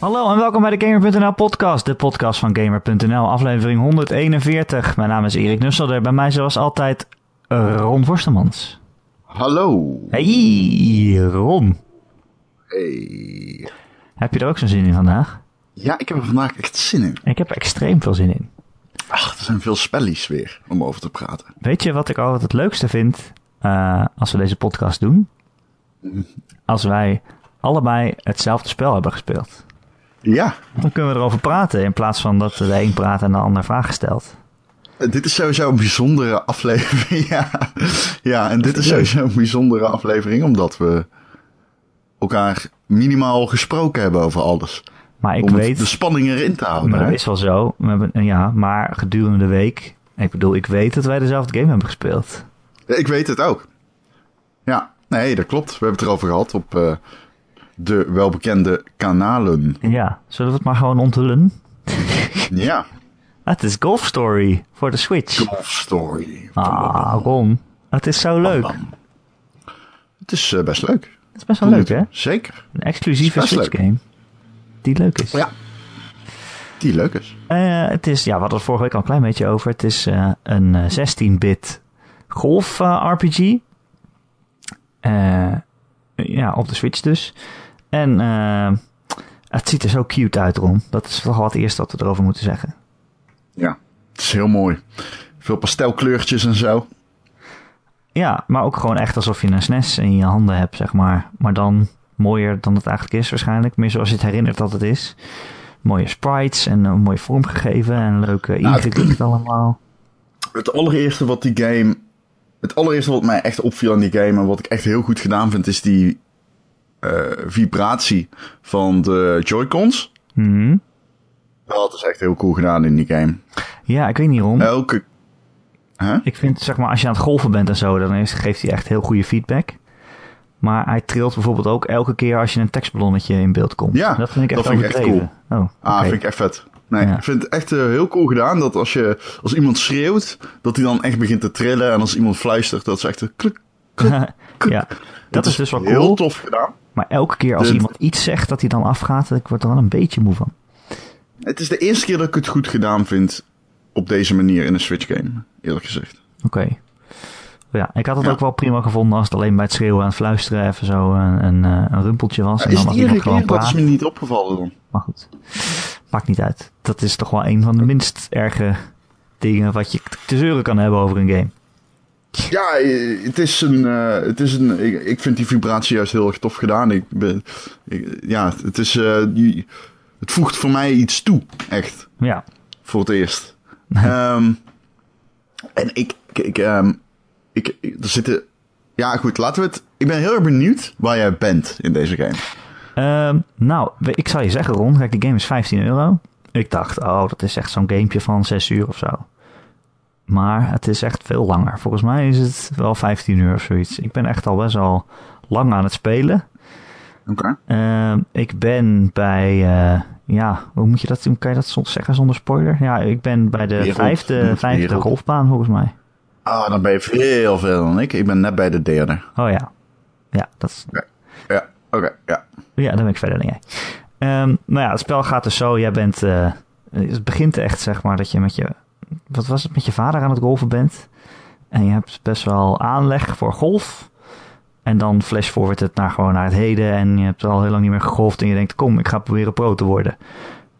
Hallo en welkom bij de Gamer.nl podcast, de podcast van Gamer.nl, aflevering 141. Mijn naam is Erik Nusselder, bij mij zoals altijd eh, Ron Vorstemans. Hallo. Hey Ron, Hey. heb je er ook zo'n zin in vandaag? Ja, ik heb er vandaag echt zin in. Ik heb er extreem veel zin in. Ach, er zijn veel spellies weer om over te praten. Weet je wat ik altijd het leukste vind eh, als we deze podcast doen? Als wij allebei hetzelfde spel hebben gespeeld. Ja, Dan kunnen we erover praten in plaats van dat de een praat en de ander vragen stelt. eh, dit is sowieso een bijzondere aflevering. ja. ja, en dit is sowieso een bijzondere aflevering omdat we elkaar minimaal gesproken hebben over alles. Maar ik om weet... de spanning erin te houden. Maar dat hè? is wel zo. We hebben, ja, maar gedurende de week. Ik bedoel, ik weet dat wij dezelfde game hebben gespeeld. Ik weet het ook. Ja, nee, dat klopt. We hebben het erover gehad op eh, de welbekende kanalen. Ja, zullen we het maar gewoon onthullen? Ja, Het is Golf Story voor de Switch. Golf Story. Ah, Ron. Het is zo leuk. Het Het is eh, best leuk. is best wel leuk, hè? Zeker. Een exclusieve Het Switch game. Die leuk is. Ja. Die leuk is. Eh, het is, ja, we hadden het vorige week al een klein beetje over. Het is eh, een eh, 16-bit golf RPG. Eh, ja, op de Switch dus. En eh, het ziet er zo cute uit, Ron. Dat is toch wel het eerste wat we erover moeten zeggen. Ja. Het is heel mooi. Veel pastelkleurtjes en zo. Ja, maar ook gewoon echt alsof je een SNES in je handen hebt, zeg maar. Maar dan mooier dan het eigenlijk is waarschijnlijk. Meer zoals je het herinnert dat het is. Mooie sprites en een mooie vorm gegeven en leuke Nou, ingeklikt allemaal. Het allereerste wat die game... Het allereerste wat mij echt opviel aan die game... en wat ik echt heel goed gedaan vind... is die vibratie van de Joy-Cons. Mhm. Dat is echt heel cool gedaan in die game. Ja, ik weet niet, Ron. Elke... Huh? Ik vind, zeg maar, als je aan het golven bent en zo, dan is, geeft hij echt heel goede feedback. Maar hij trilt bijvoorbeeld ook elke keer als je een tekstballonnetje in beeld komt. Ja, dat vind ik echt dat vind ik echt overdreven. Oh, Ah, vind ik echt vet. Nee, Ja. ik vind het echt eh, heel cool gedaan dat als, je, als iemand schreeuwt, dat hij dan echt begint te trillen. En als iemand fluistert, dat is echt een klik. ja, dat is dus wel Heel cool. tof gedaan. Maar elke keer als De- iemand iets zegt dat hij dan afgaat, ik word er wel een beetje moe van. Het is de eerste keer dat ik het goed gedaan vind op deze manier in een Switch game, eerlijk gezegd. Oké. Ja, ik had het Ja. ook wel prima gevonden als het alleen bij het schreeuwen en het fluisteren even zo een, een, eh, een rumpeltje was. en is dan het iedere? Dat is me niet opgevallen dan. Maar goed, maakt niet uit. Dat is toch wel een van de minst erge dingen wat je te zeuren kan hebben over een game. Ja, het is een. eh, het is een ik, ik vind die vibratie juist heel erg tof gedaan. Ik ben, ik- ja, het is. eh, die, het voegt voor mij iets toe, echt. Ja, Voor het eerst. Ehm, en ik. ik, ik, ehm, ik, er zitten. Ja, goed, laten we het. Ik ben heel erg benieuwd waar jij bent in deze game. Ehm, nou, ik zal je zeggen, Ron. Kijk, die game is 15 euro. Ik dacht, oh, dat is echt zo'n gamepje van 6 uur of zo. Maar het is echt veel langer. Volgens mij is het wel 15 uur of zoiets. Ik ben echt al best wel lang aan het spelen. Oké. Ehm, ik ben bij, eh, ja, hoe moet je dat doen? Kan je dat soms zeggen zonder spoiler? Ja, ik ben bij de Wereld. vijfde, vijfde Wereld. golfbaan volgens mij. Ah, dan ben je veel verder dan ik. Ik ben net bij de derde. Oh ja. Ja, dat is, Ja, oké, ja. Ja, dan ben ik verder dan jij. Ehm, nou ja, het spel gaat dus zo. Jij bent. eh, het begint echt, zeg maar, dat je met je. Wat was het? Met je vader aan het golven bent. En je hebt best wel aanleg voor golf. En dan flash forward het naar gewoon naar het heden. En je hebt al heel lang niet meer gegolfd. En je denkt, kom, ik ga proberen pro te worden.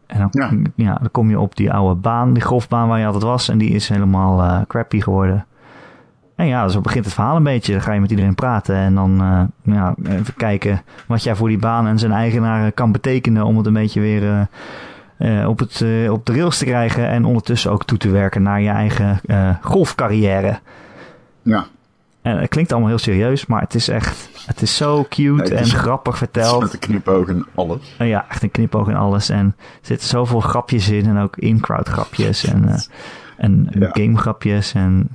En dan, ja. Ja. dan kom je op die oude baan, die golfbaan waar je altijd was. En die is helemaal eh, crappy geworden. En ja, zo begint het verhaal een beetje. Dan ga je met iedereen praten en dan eh, ja, even kijken wat jij voor die baan en zijn eigenaar kan betekenen om het een beetje weer eh, eh, op, het, eh, op de rails te krijgen. En ondertussen ook toe te werken naar je eigen eh, golfcarrière. Ja. En het klinkt allemaal heel serieus, maar het is echt, het is zo cute Nee, en grappig verteld. met de knipoog en alles. Ja, echt een knipoog en alles. En er zitten zoveel grapjes in. En ook in-crowd grapjes. En, en Ja. game grapjes. En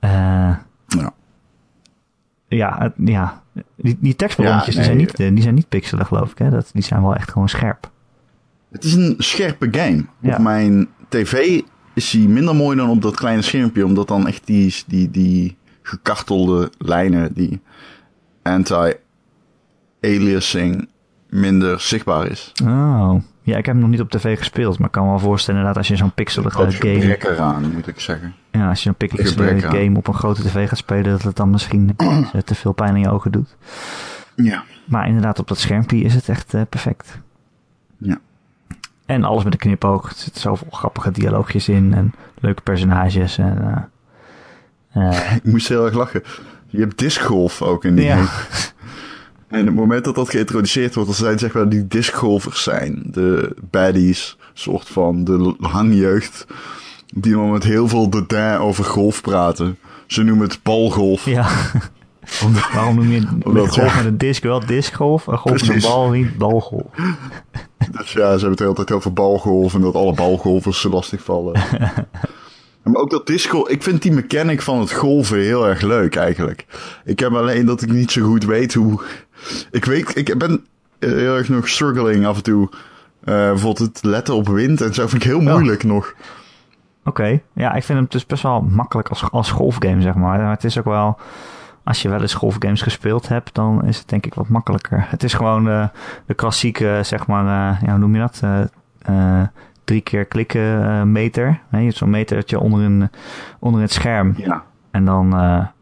Ja. ja, ja. Die, die tekstballonnetjes Ja, die, zijn niet, die zijn niet pixelig, geloof ik. Hè? Dat, die zijn wel echt gewoon scherp. Het is een scherpe game. Ja. Op mijn tv is hij minder mooi dan op dat kleine schermpje. Omdat dan echt die, die, die gekartelde lijnen, die anti-aliasing minder zichtbaar is. Oh, ja, ik heb hem nog niet op tv gespeeld, maar ik kan me wel voorstellen inderdaad als je zo'n pixelige Groot game... gebrek eraan, moet ik zeggen. Ja, als je zo'n pixelige aan. game op een grote tv gaat spelen, dat het dan misschien eh, te veel pijn in je ogen doet. Ja. Maar inderdaad, op dat schermpje is het echt eh, perfect. Ja. En alles met een knipoog. Er zitten zoveel grappige dialoogjes in en leuke personages. En, eh, eh, Ik moest heel erg lachen. Je hebt discgolf ook in die Ja. En het moment dat dat geïntroduceerd wordt, dan zijn zeg maar die discgolfers zijn. De baddies, soort van de hangjeugd. Die dan met heel veel dédain over golf praten. Ze noemen het balgolf. ja. Omdat- Waarom noem je met golf met een disc wel discgolf? Een golf met een bal niet balgolf. Dus ja, ze hebben het de hele tijd over balgolf en dat alle balgolfers ze lastig vallen. maar ook dat disco, ik vind die mechanic van het golven heel erg leuk eigenlijk. Ik heb alleen dat ik niet zo goed weet hoe... Ik weet, ik ben heel erg nog struggling af en toe. Eh, bijvoorbeeld het letten op wind en zo vind ik heel moeilijk nog. Oké, ja, ik vind hem dus best wel makkelijk als, als golfgame, zeg maar. Maar het is ook wel, als je wel eens golfgames gespeeld hebt, dan is het denk ik wat makkelijker. Het is gewoon eh, de klassieke, zeg maar, eh, ja, hoe noem je dat? Eh, drie keer klikken meter. Hè, je hebt zo'n metertje onder, een, onder het scherm. Ja. En dan,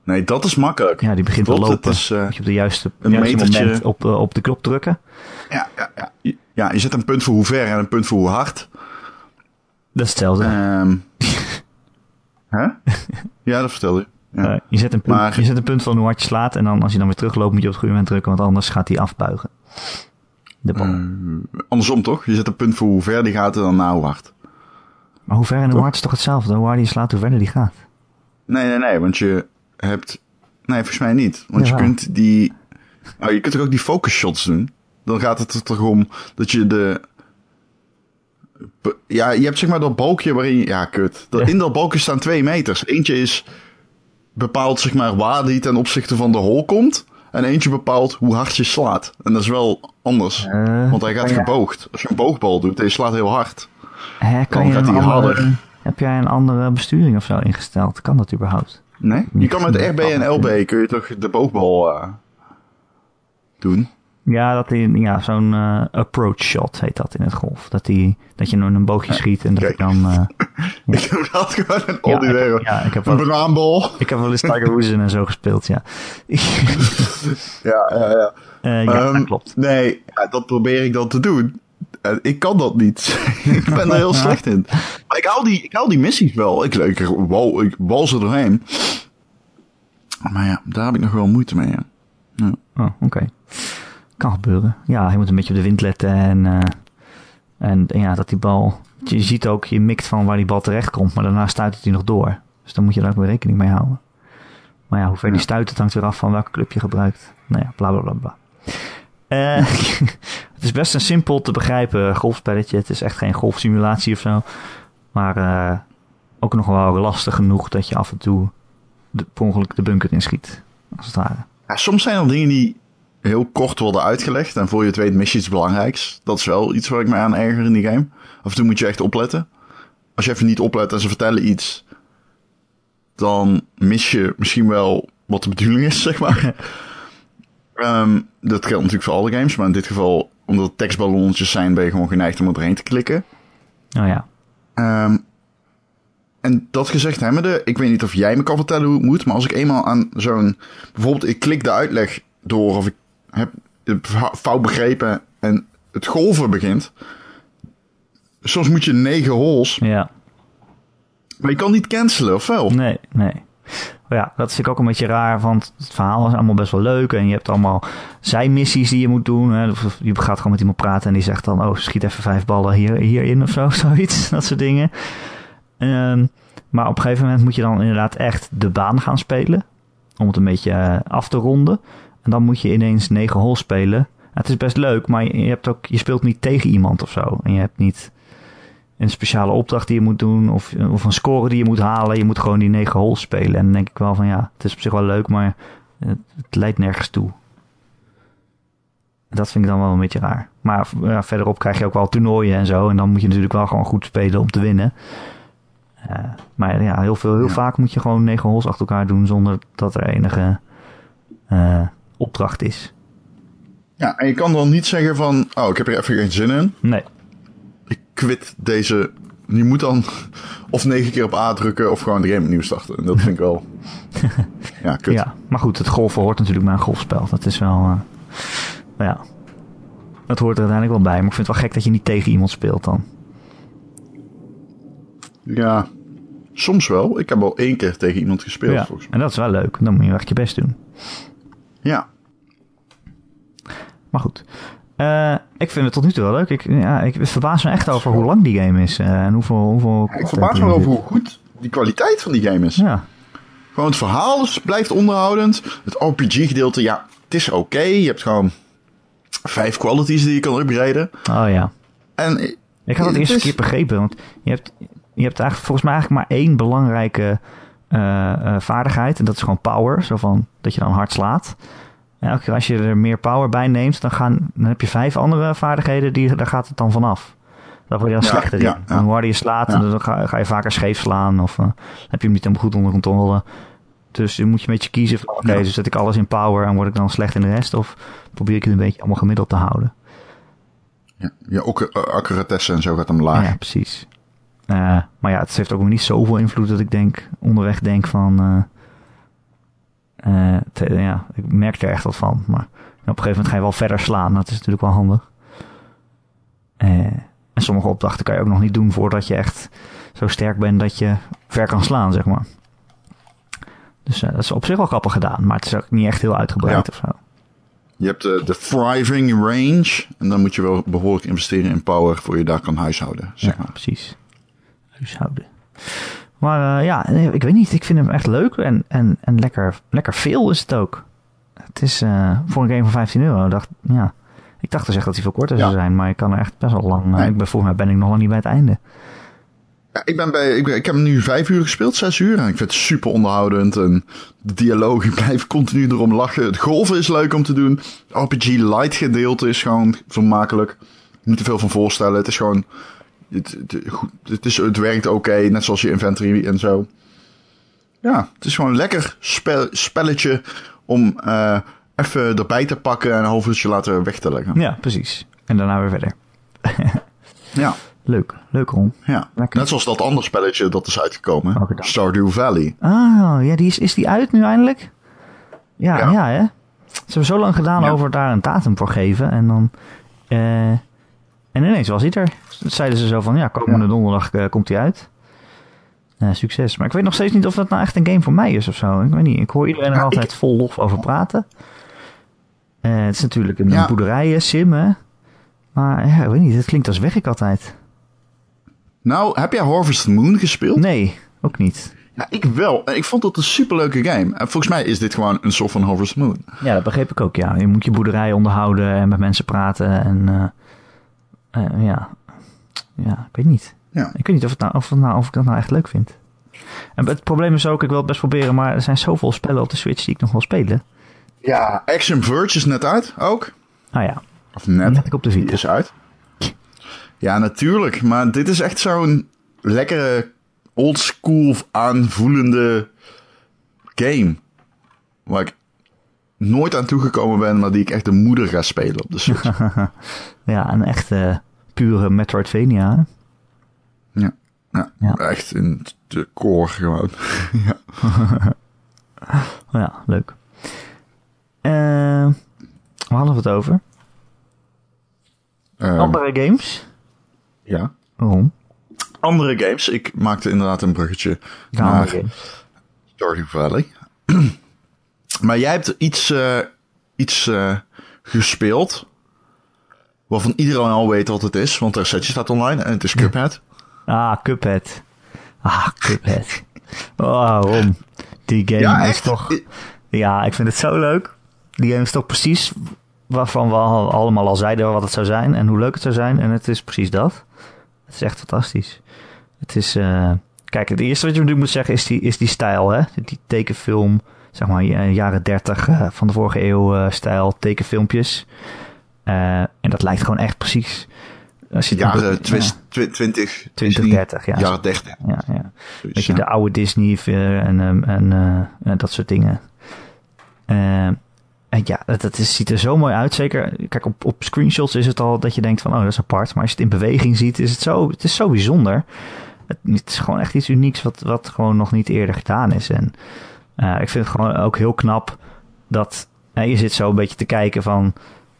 Nee, dat is makkelijk. ja, die begint te Klopt, het lopen. is, je op de juiste, een juiste metertje. moment op, op de knop drukken. Ja, ja, ja. Je- ja, je zet een punt voor hoe ver en een punt voor hoe hard. Dat is hetzelfde. Ehm hè? Ja, dat vertelde je. Ja. Eh, je, zet een punt, Maar- je zet een punt van hoe hard je slaat. En dan als je dan weer terugloopt, moet je op het goede moment drukken. Want anders gaat hij afbuigen. De bal. Eh, andersom toch? Je zet een punt voor hoe ver die gaat en dan na hoe hard. Maar hoe ver en hoe Toch? hard is toch hetzelfde? Hoe harder je slaat, hoe verder die gaat. Nee, nee, nee, want je hebt... Nee, volgens mij niet. Want je kunt die... Nou, je kunt toch ook die focus shots doen? Dan gaat het er toch om dat je de... Ja, je hebt zeg maar dat balkje waarin. Ja, kut. In dat balkje staan twee meters. Eentje is bepaalt zeg maar waar die ten opzichte van de hol komt. En eentje bepaalt hoe hard je slaat. En dat is wel anders. Eh, want hij gaat kan geboogd. Als je een boogbal doet je slaat heel hard. Hè, kan dan je gaat hij andere- harder. Heb jij een andere besturing of zo ingesteld? Kan dat überhaupt? Nee? Je kan met. RB en LB kun je toch de boogbal eh, doen? Ja, dat die, ja zo'n eh, approach shot heet dat in het golf. Dat, die, dat je een, een boogje schiet en dat je dan... eh, Ik heb dat gewoon een ja, idee. heb- ja, ik heb Een wel, banaanbal. ik heb wel eens Tiger Woods en zo gespeeld, ja. Ja, ja, ja. Eh, ja, Ehm, dat klopt. Nee, ja, dat probeer ik dan te doen. En ik kan dat niet. ik ben er heel slecht in. Maar ik haal die, ik haal die missies wel. Ik, ik, wal, ik wal ze doorheen. Maar ja, daar heb ik nog wel moeite mee. Ja. Oh, oké. Kan gebeuren. Ja, je moet een beetje op de wind letten en, eh, en, en ja, dat die bal... Je ziet ook, je mikt van waar die bal terecht komt, maar daarna stuit hij nog door. Dus dan moet je daar ook weer rekening mee houden. Maar ja, hoe ver die stuit, het hangt weer af van welke club je gebruikt. Nou ja, bla bla bla bla. Eh, het is best een simpel te begrijpen golfspelletje. Het is echt geen golfsimulatie of zo. Maar eh, ook nog wel lastig genoeg dat je af en toe de, per ongeluk de bunker inschiet. Als het ware. Ja, soms zijn er dingen die heel kort worden uitgelegd. En voor je het weet mis je iets belangrijks. Dat is wel iets waar ik me aan erger in die game. Af en toe moet je echt opletten. Als je even niet oplet en ze vertellen iets... dan mis je misschien wel wat de bedoeling is, zeg maar. Ehm, dat geldt natuurlijk voor alle games. Maar in dit geval, omdat het tekstballonnetjes zijn... ben je gewoon geneigd om er doorheen te klikken. Oh ja. Ehm, en dat gezegd hebbende, ik weet niet of jij me kan vertellen hoe het moet, maar als ik eenmaal aan zo'n, bijvoorbeeld ik klik de uitleg door of ik heb het fout begrepen en het golven begint. Soms moet je negen holes, Ja. maar je kan niet cancelen, of wel? Nee, nee. Maar ja, dat vind ik ook een beetje raar, want het verhaal is allemaal best wel leuk. En je hebt allemaal zijmissies die je moet doen. Hè. Je gaat gewoon met iemand praten en die zegt dan... oh, schiet even vijf ballen hier, hierin of zo, zoiets. Dat soort dingen. Ehm, maar op een gegeven moment moet je dan inderdaad echt de baan gaan spelen. Om het een beetje eh, af te ronden. En dan moet je ineens negen holes spelen. Het is best leuk, maar je, hebt ook, je speelt niet tegen iemand of zo. En je hebt niet een speciale opdracht die je moet doen of, of een score die je moet halen. Je moet gewoon die negen holes spelen. En dan denk ik wel van ja, het is op zich wel leuk, maar het, het leidt nergens toe. Dat vind ik dan wel een beetje raar. Maar ja, verderop krijg je ook wel toernooien en zo. En dan moet je natuurlijk wel gewoon goed spelen om te winnen. Eh, maar ja, heel, veel, heel Ja. vaak moet je gewoon negen holes achter elkaar doen zonder dat er enige eh, opdracht is. Ja, en je kan dan niet zeggen van, oh, ik heb er even geen zin in. Nee. Ik quit deze. Je moet dan of negen keer op A drukken of gewoon de game opnieuw starten. En dat vind ik wel. ja, kut. Ja, maar goed, het golfen hoort natuurlijk bij een golfspel. Dat is wel. eh, nou ja. Dat hoort er uiteindelijk wel bij. Maar ik vind het wel gek dat je niet tegen iemand speelt dan. Ja, soms wel. Ik heb al één keer tegen iemand gespeeld, Ja, volgens mij. en dat is wel leuk. Dan moet je echt je best doen. Ja, Maar goed. Eh, ik vind het tot nu toe wel leuk. Ik, ja, ik verbaas me echt over hoe lang die game is. eh, en hoeveel, hoeveel ik verbaas me over hoe goed die kwaliteit van die game is. Ja, Gewoon het verhaal blijft onderhoudend. Het RPG-gedeelte, ja, het is oké. Je hebt gewoon vijf qualities die je kan upgraden. oh ja. En Ik had het eerst is- een keer begrepen. Want je hebt, je hebt eigenlijk volgens mij eigenlijk maar één belangrijke vaardigheid. En dat is gewoon power. Zo van dat je dan hard slaat. En elke keer als je er meer power bij neemt, dan, gaan, dan heb je vijf andere vaardigheden. Die, daar gaat het dan vanaf. Daar word je dan Ja, slechter ja, in. ja. Hoe harder je slaat, Ja. dan ga, ga je vaker scheef slaan. Of eh, heb je hem niet helemaal goed onder controle. Dus dan moet je een beetje kiezen van... Oké, Ja. dus zet ik alles in power en word ik dan slecht in de rest? Of probeer ik het een beetje allemaal gemiddeld te houden? ja, je ook eh, accuratesse en zo gaat omlaag. Ja, precies. Eh, maar ja, het heeft ook niet zoveel invloed dat ik denk, onderweg denk van... eh, eh, te- ja, ik merk er echt wat van. Maar op een gegeven moment ga je wel verder slaan. Dat is natuurlijk wel handig. En sommige opdrachten kan je ook nog niet doen voordat je echt zo sterk bent dat je ver kan slaan, zeg maar. Dus dat is op zich wel grappig gedaan. Maar het is ook niet echt heel uitgebreid Ja. of zo. Je hebt de, de thriving range. En dan moet je wel behoorlijk investeren in power voor je daar kan huishouden. Zeg ja, maar. precies. Huishouden. Maar eh, ja, ik weet niet. Ik vind hem echt leuk en, en, en lekker, lekker veel is het ook. Het is eh, voor een game van 15 euro. Dacht, ja, ik dacht dus echt dat hij veel korter zou zijn, maar ik kan er echt best wel lang. eh, Nee. ik ben, volgens mij ben ik nog lang niet bij het einde. Ja, ik, ben bij, ik, ben- ik heb nu vijf uur gespeeld, zes uur. En ik vind het super onderhoudend. En de dialoog, ik blijf continu erom lachen. Het golven is leuk om te doen. RPG light gedeelte is gewoon vermakelijk. Niet te veel van voorstellen. Het is gewoon... Het, het, is, het werkt oké, net zoals je inventory en zo. Ja, het is gewoon een lekker spel, spelletje om eh, even erbij te pakken en een half uurtje later weg te leggen. Ja, precies. En daarna weer verder. Ja, Leuk, leuk Ron. ja. Lekker. net zoals dat andere spelletje dat is uitgekomen. Dan? Stardew Valley. Ah, ja, die is, is die uit nu eindelijk? Ja, ja, Ja. hè? Ze hebben zo lang gedaan Ja. over daar een datum voor geven. En dan... eh, en ineens was hij er. Zeiden ze zo van, ja, komende Ja. donderdag eh, komt hij uit. Eh, succes. Maar ik weet nog steeds niet of dat nou echt een game voor mij is of zo. Ik weet niet. Ik hoor iedereen er Ja, altijd vol lof over praten. Eh, het is natuurlijk een Ja. boerderijen sim, hè? Maar ja, ik weet niet. Het klinkt als werk altijd. Nou, heb jij Harvest Moon gespeeld? Nee, ook niet. Ja, ik wel. Ik vond het een superleuke game. En volgens mij is dit gewoon een soort van Harvest Moon. Ja, dat begreep ik ook, ja. Je moet je boerderij onderhouden en met mensen praten en... eh, ja. ja, ik weet niet. Ja. Ik weet niet of, het nou, of, het nou, of ik dat nou echt leuk vind. En het probleem is ook, ik wil het best proberen, maar er zijn zoveel spellen op de Switch die ik nog wil spelen. Ja. Action Verge is net uit, ook. Nou ja, Of net. net ik op de Die Vita. is uit. Ja, natuurlijk. Maar dit is echt zo'n lekkere, oldschool aanvoelende game. Waar ik nooit aan toegekomen ben, maar die ik echt de moeder ga spelen op de Switch. Ja, een echte pure Metroidvania. ja. Ja, Ja. echt in de core gewoon. ja. Ja, leuk. Eh, waar hadden we het over? Ehm, Andere games? ja. Waarom? Andere games. Ik maakte inderdaad een bruggetje naar. Stardew Valley. maar jij hebt iets, eh, iets eh, gespeeld. Waarvan iedereen al weet wat het is. Want de recensie staat online. En het is Cuphead. Ah, Cuphead. Ah, Cuphead. Oh, waarom? Die game Ja, is toch... Ja, ik vind het zo leuk. Die game is toch precies waarvan we al- allemaal al zeiden wat het zou zijn en hoe leuk het zou zijn. En het is precies dat. Het is echt fantastisch. Het is... eh, kijk, het eerste wat je natuurlijk moet zeggen is die, is die stijl, hè? Die tekenfilm, zeg maar, ja, jaren 30 eh, van de vorige eeuw eh, stijl, tekenfilmpjes. Eh, en dat lijkt gewoon echt precies... Als je Jaren ja, twis- twi- 20. 20, Disney. 30, ja. Jaren 30. ja, ja. zoiets, Weet je, ja. de oude Disney eh, en, ehm, en eh, eh, dat soort dingen. Eh, en ja, het, het is, ziet er zo mooi uit. Zeker, kijk, op, op screenshots is het al dat je denkt van, oh, dat is apart. Maar als je het in beweging ziet, is het zo, het is zo bijzonder. Het, het is gewoon echt iets unieks wat, wat gewoon nog niet eerder gedaan is. En uh, ik vind het gewoon ook heel knap dat uh, je zit zo een beetje te kijken van,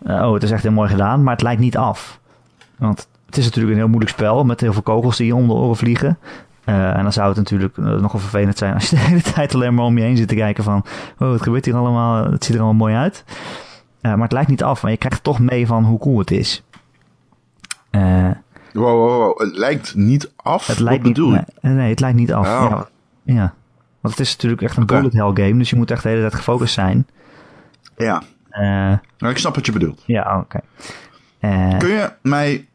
uh, oh, het is echt heel mooi gedaan, maar het lijkt niet af. Want het is natuurlijk een heel moeilijk spel met heel veel kogels die je om de oren vliegen. Uh, en dan zou het natuurlijk nogal vervelend zijn als je de hele tijd alleen maar om je heen zit te kijken van... Oh, wat gebeurt hier allemaal? Het ziet er allemaal mooi uit. Uh, maar het lijkt niet af, maar je krijgt toch mee van hoe cool het is. Uh, wow, wow, wow, het lijkt niet af? Het lijkt wat bedoel niet, nee, nee, het lijkt niet af. Oh. Ja, ja, want het is natuurlijk echt een okay. bullet hell game, dus je moet echt de hele tijd gefocust zijn. Ja, nou, ik snap wat je bedoelt. Ja, oké. Okay. Kun je mij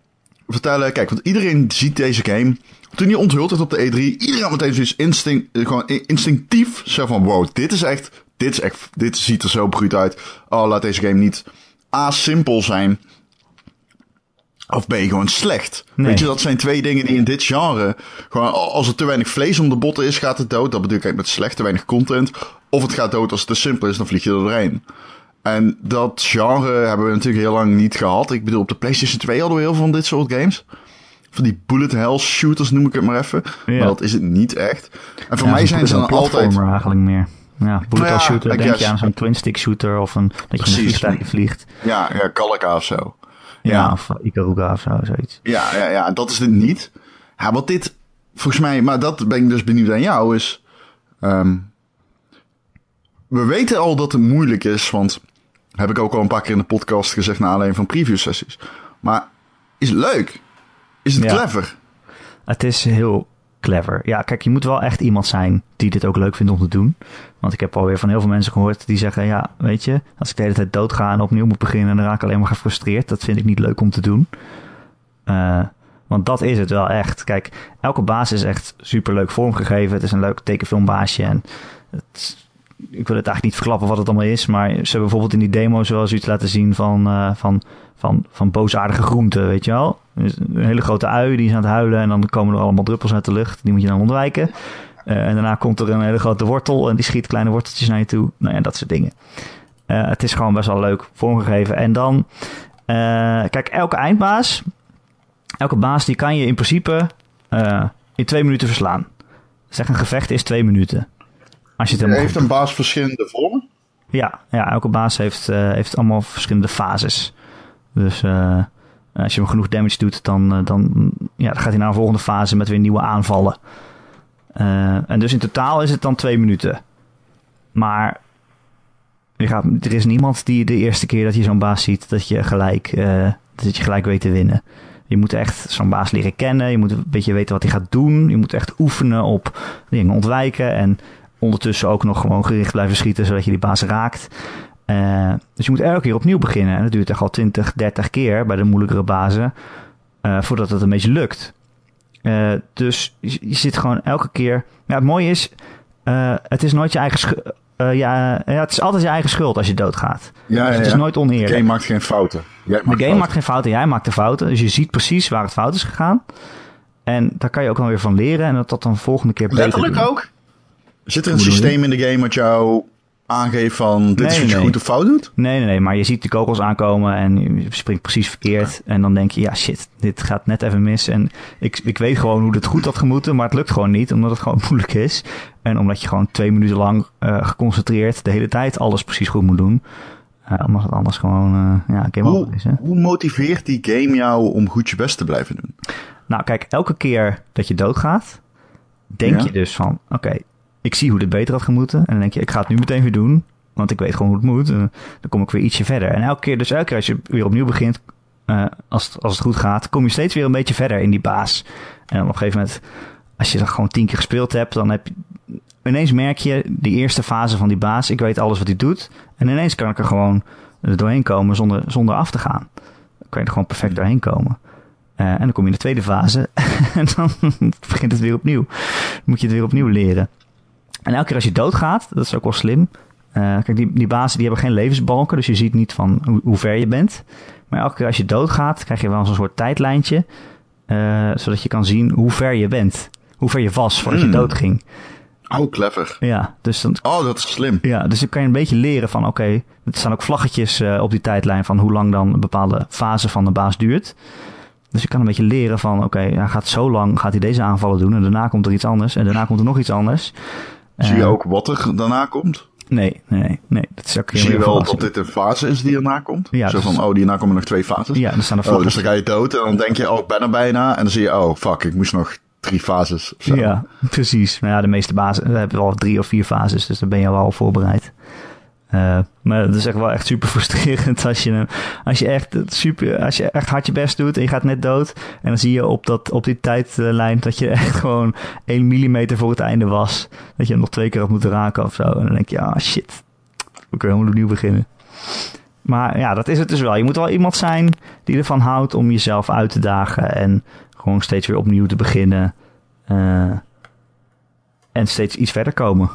vertellen, kijk, want iedereen ziet deze game toen hij onthuld werd op de E3, iedereen had meteen zoiets instinct, gewoon instinctief zo van, wow, dit is echt, dit is echt, dit ziet er zo bruut uit. Oh, laat deze game niet A, simpel zijn, of B, gewoon slecht. Nee. Weet je, dat zijn twee dingen die in dit genre, gewoon als er te weinig vlees om de botten is, gaat het dood. Dat bedoel ik met slecht, te weinig content. Of het gaat dood als het te simpel is, dan vlieg je er doorheen. En dat genre hebben we natuurlijk heel lang niet gehad. Ik bedoel, op de PlayStation 2 hadden we heel veel van dit soort games van die bullet hell shooters noem ik het maar even. Ja. Maar dat is het niet echt. En voor ja, mij zijn ze dan altijd... eigenlijk meer. Ja, bullet hell shooter, denk je aan zo'n twin stick shooter of een, dat je een vliegtuigje vliegt. Ja, ja Kalka of zo. Ja, of Ikaruga of zo, zoiets. Ja, ja, ja, dat is het niet. Ja, wat dit, volgens mij, maar dat ben ik dus benieuwd aan jou, is... Um, we weten al dat het moeilijk is, want heb ik ook al een paar keer in de podcast gezegd na alleen van preview sessies. Maar is het leuk? Is het ja. clever? Het is heel clever. Ja, kijk, je moet wel echt iemand zijn die dit ook leuk vindt om te doen. Want ik heb alweer van heel veel mensen gehoord die zeggen: Ja, weet je, als ik de hele tijd doodga en opnieuw moet beginnen, dan raak ik alleen maar gefrustreerd. Dat vind ik niet leuk om te doen. Uh, want dat is het wel echt. Kijk, elke baas is echt super leuk vormgegeven. Het is een leuk tekenfilmbaasje. En het, ik wil het eigenlijk niet verklappen wat het allemaal is. Maar ze hebben bijvoorbeeld in die demo zoals iets laten zien van, uh, van, van, van boosaardige groenten, weet je wel. Dus een hele grote ui, die is aan het huilen en dan komen er allemaal druppels uit de lucht. Die moet je dan ontwijken. Uh, en daarna komt er een hele grote wortel en die schiet kleine worteltjes naar je toe. Nou ja, dat soort dingen. Uh, het is gewoon best wel leuk vormgegeven. En dan, kijk, elke eindbaas, elke baas, die kan je in principe in twee minuten verslaan. Zeg, een gevecht is twee minuten. Als je het heeft goed... een baas verschillende vormen? Ja, ja elke baas heeft, heeft allemaal verschillende fases. Dus als je hem genoeg damage doet, dan, dan, ja, dan gaat hij naar een volgende fase met weer nieuwe aanvallen. En dus in totaal is het dan twee minuten. Maar je gaat, er is niemand die de eerste keer dat je zo'n baas ziet, dat je gelijk, dat je gelijk weet te winnen. Je moet echt zo'n baas leren kennen. Je moet een beetje weten wat hij gaat doen. Je moet echt oefenen op dingen ontwijken. En ondertussen ook nog gewoon gericht blijven schieten, zodat je die baas raakt. Uh, dus je moet elke keer opnieuw beginnen. En dat duurt echt al 20, 30 keer bij de moeilijkere bazen. Uh, voordat het een beetje lukt. Uh, dus je, je, zit gewoon elke keer. Ja, het mooie is, het is nooit je eigen schuld. ja, ja, het is altijd je eigen schuld als je doodgaat. Ja, dus het ja, is nooit oneerlijk. De game maakt geen fouten. Jij maakt de game fouten. maakt geen fouten, jij maakt de fouten. Dus je ziet precies waar het fout is gegaan. En daar kan je ook dan weer van leren. En dat dat dan de volgende keer beter Letterlijk doen. ook? Zit er een systeem in de game wat jou aangeeft van dit Nee, is wat je nee. goed of fout doet? Nee, nee, nee, maar je ziet de kogels aankomen en je springt precies verkeerd. En dan denk je, ja shit, dit gaat net even mis. En ik, ik weet gewoon hoe het goed had gemoeten, maar het lukt gewoon niet, omdat het gewoon moeilijk is. En omdat je gewoon twee minuten lang uh, geconcentreerd de hele tijd alles precies goed moet doen. Uh, omdat het anders gewoon uh, ja, game Hoe, is. Hè? hoe motiveert die game jou om goed je best te blijven doen? Nou, kijk, elke keer dat je doodgaat, denk Ja. je dus van, oké, ik zie hoe dit beter had gemoeten. En dan denk je, ik ga het nu meteen weer doen. Want ik weet gewoon hoe het moet. En dan kom ik weer ietsje verder. En elke keer, dus elke keer als je weer opnieuw begint, uh, als, het, als het goed gaat, kom je steeds weer een beetje verder in die baas. En dan op een gegeven moment, als je dat gewoon tien keer gespeeld hebt, dan heb je, ineens merk je die eerste fase van die baas. Ik weet alles wat hij doet. En ineens kan ik er gewoon doorheen komen zonder, zonder af te gaan. Dan kan je er gewoon perfect doorheen komen. Uh, en dan kom je in de tweede fase en dan begint het weer opnieuw. Dan moet je het weer opnieuw leren. En elke keer als je doodgaat, dat is ook wel slim. Uh, kijk, die, die bazen die hebben geen levensbalken, dus je ziet niet van hoe, hoe ver je bent. Maar elke keer als je doodgaat, krijg je wel zo'n soort tijdlijntje. Uh, zodat je kan zien hoe ver je bent. Hoe ver je was voordat Hmm. je doodging. Oh, clever. Ja, dus dan, Oh, dat is slim. ja, dus dan kan je een beetje leren van, oké, er staan ook vlaggetjes eh, op die tijdlijn van hoe lang dan een bepaalde fase van de baas duurt. Dus je kan een beetje leren van, oké, hij gaat zo lang, gaat hij deze aanvallen doen en daarna komt er iets anders en daarna komt er nog iets anders. Zie je Eh, ook wat er daarna komt? Nee, nee, nee. Dat is ook heel Zie je wel dat dit een fase is die erna komt? Ja, Zo van, oh, hierna komen nog twee fases. Ja, er staan er Oh, dus dan ga je dood en dan denk je, oh, ik ben er bijna. En dan zie je, oh, fuck, ik moest nog drie fases. Ja, precies. Nou ja, de meeste bazen hebben wel drie of vier fases, dus dan ben je wel al voorbereid. Eh, maar het is echt wel echt super frustrerend als je, als je echt super, als je echt hard je best doet en je gaat net dood. En dan zie je op, dat, op die tijdlijn dat je echt gewoon 1 millimeter voor het einde was. Dat je hem nog twee keer had moeten raken of zo. En dan denk je, ah shit, we kunnen helemaal opnieuw beginnen. Maar ja, dat is het dus wel. Je moet wel iemand zijn die ervan houdt om jezelf uit te dagen en gewoon steeds weer opnieuw te beginnen. Eh, en steeds iets verder komen.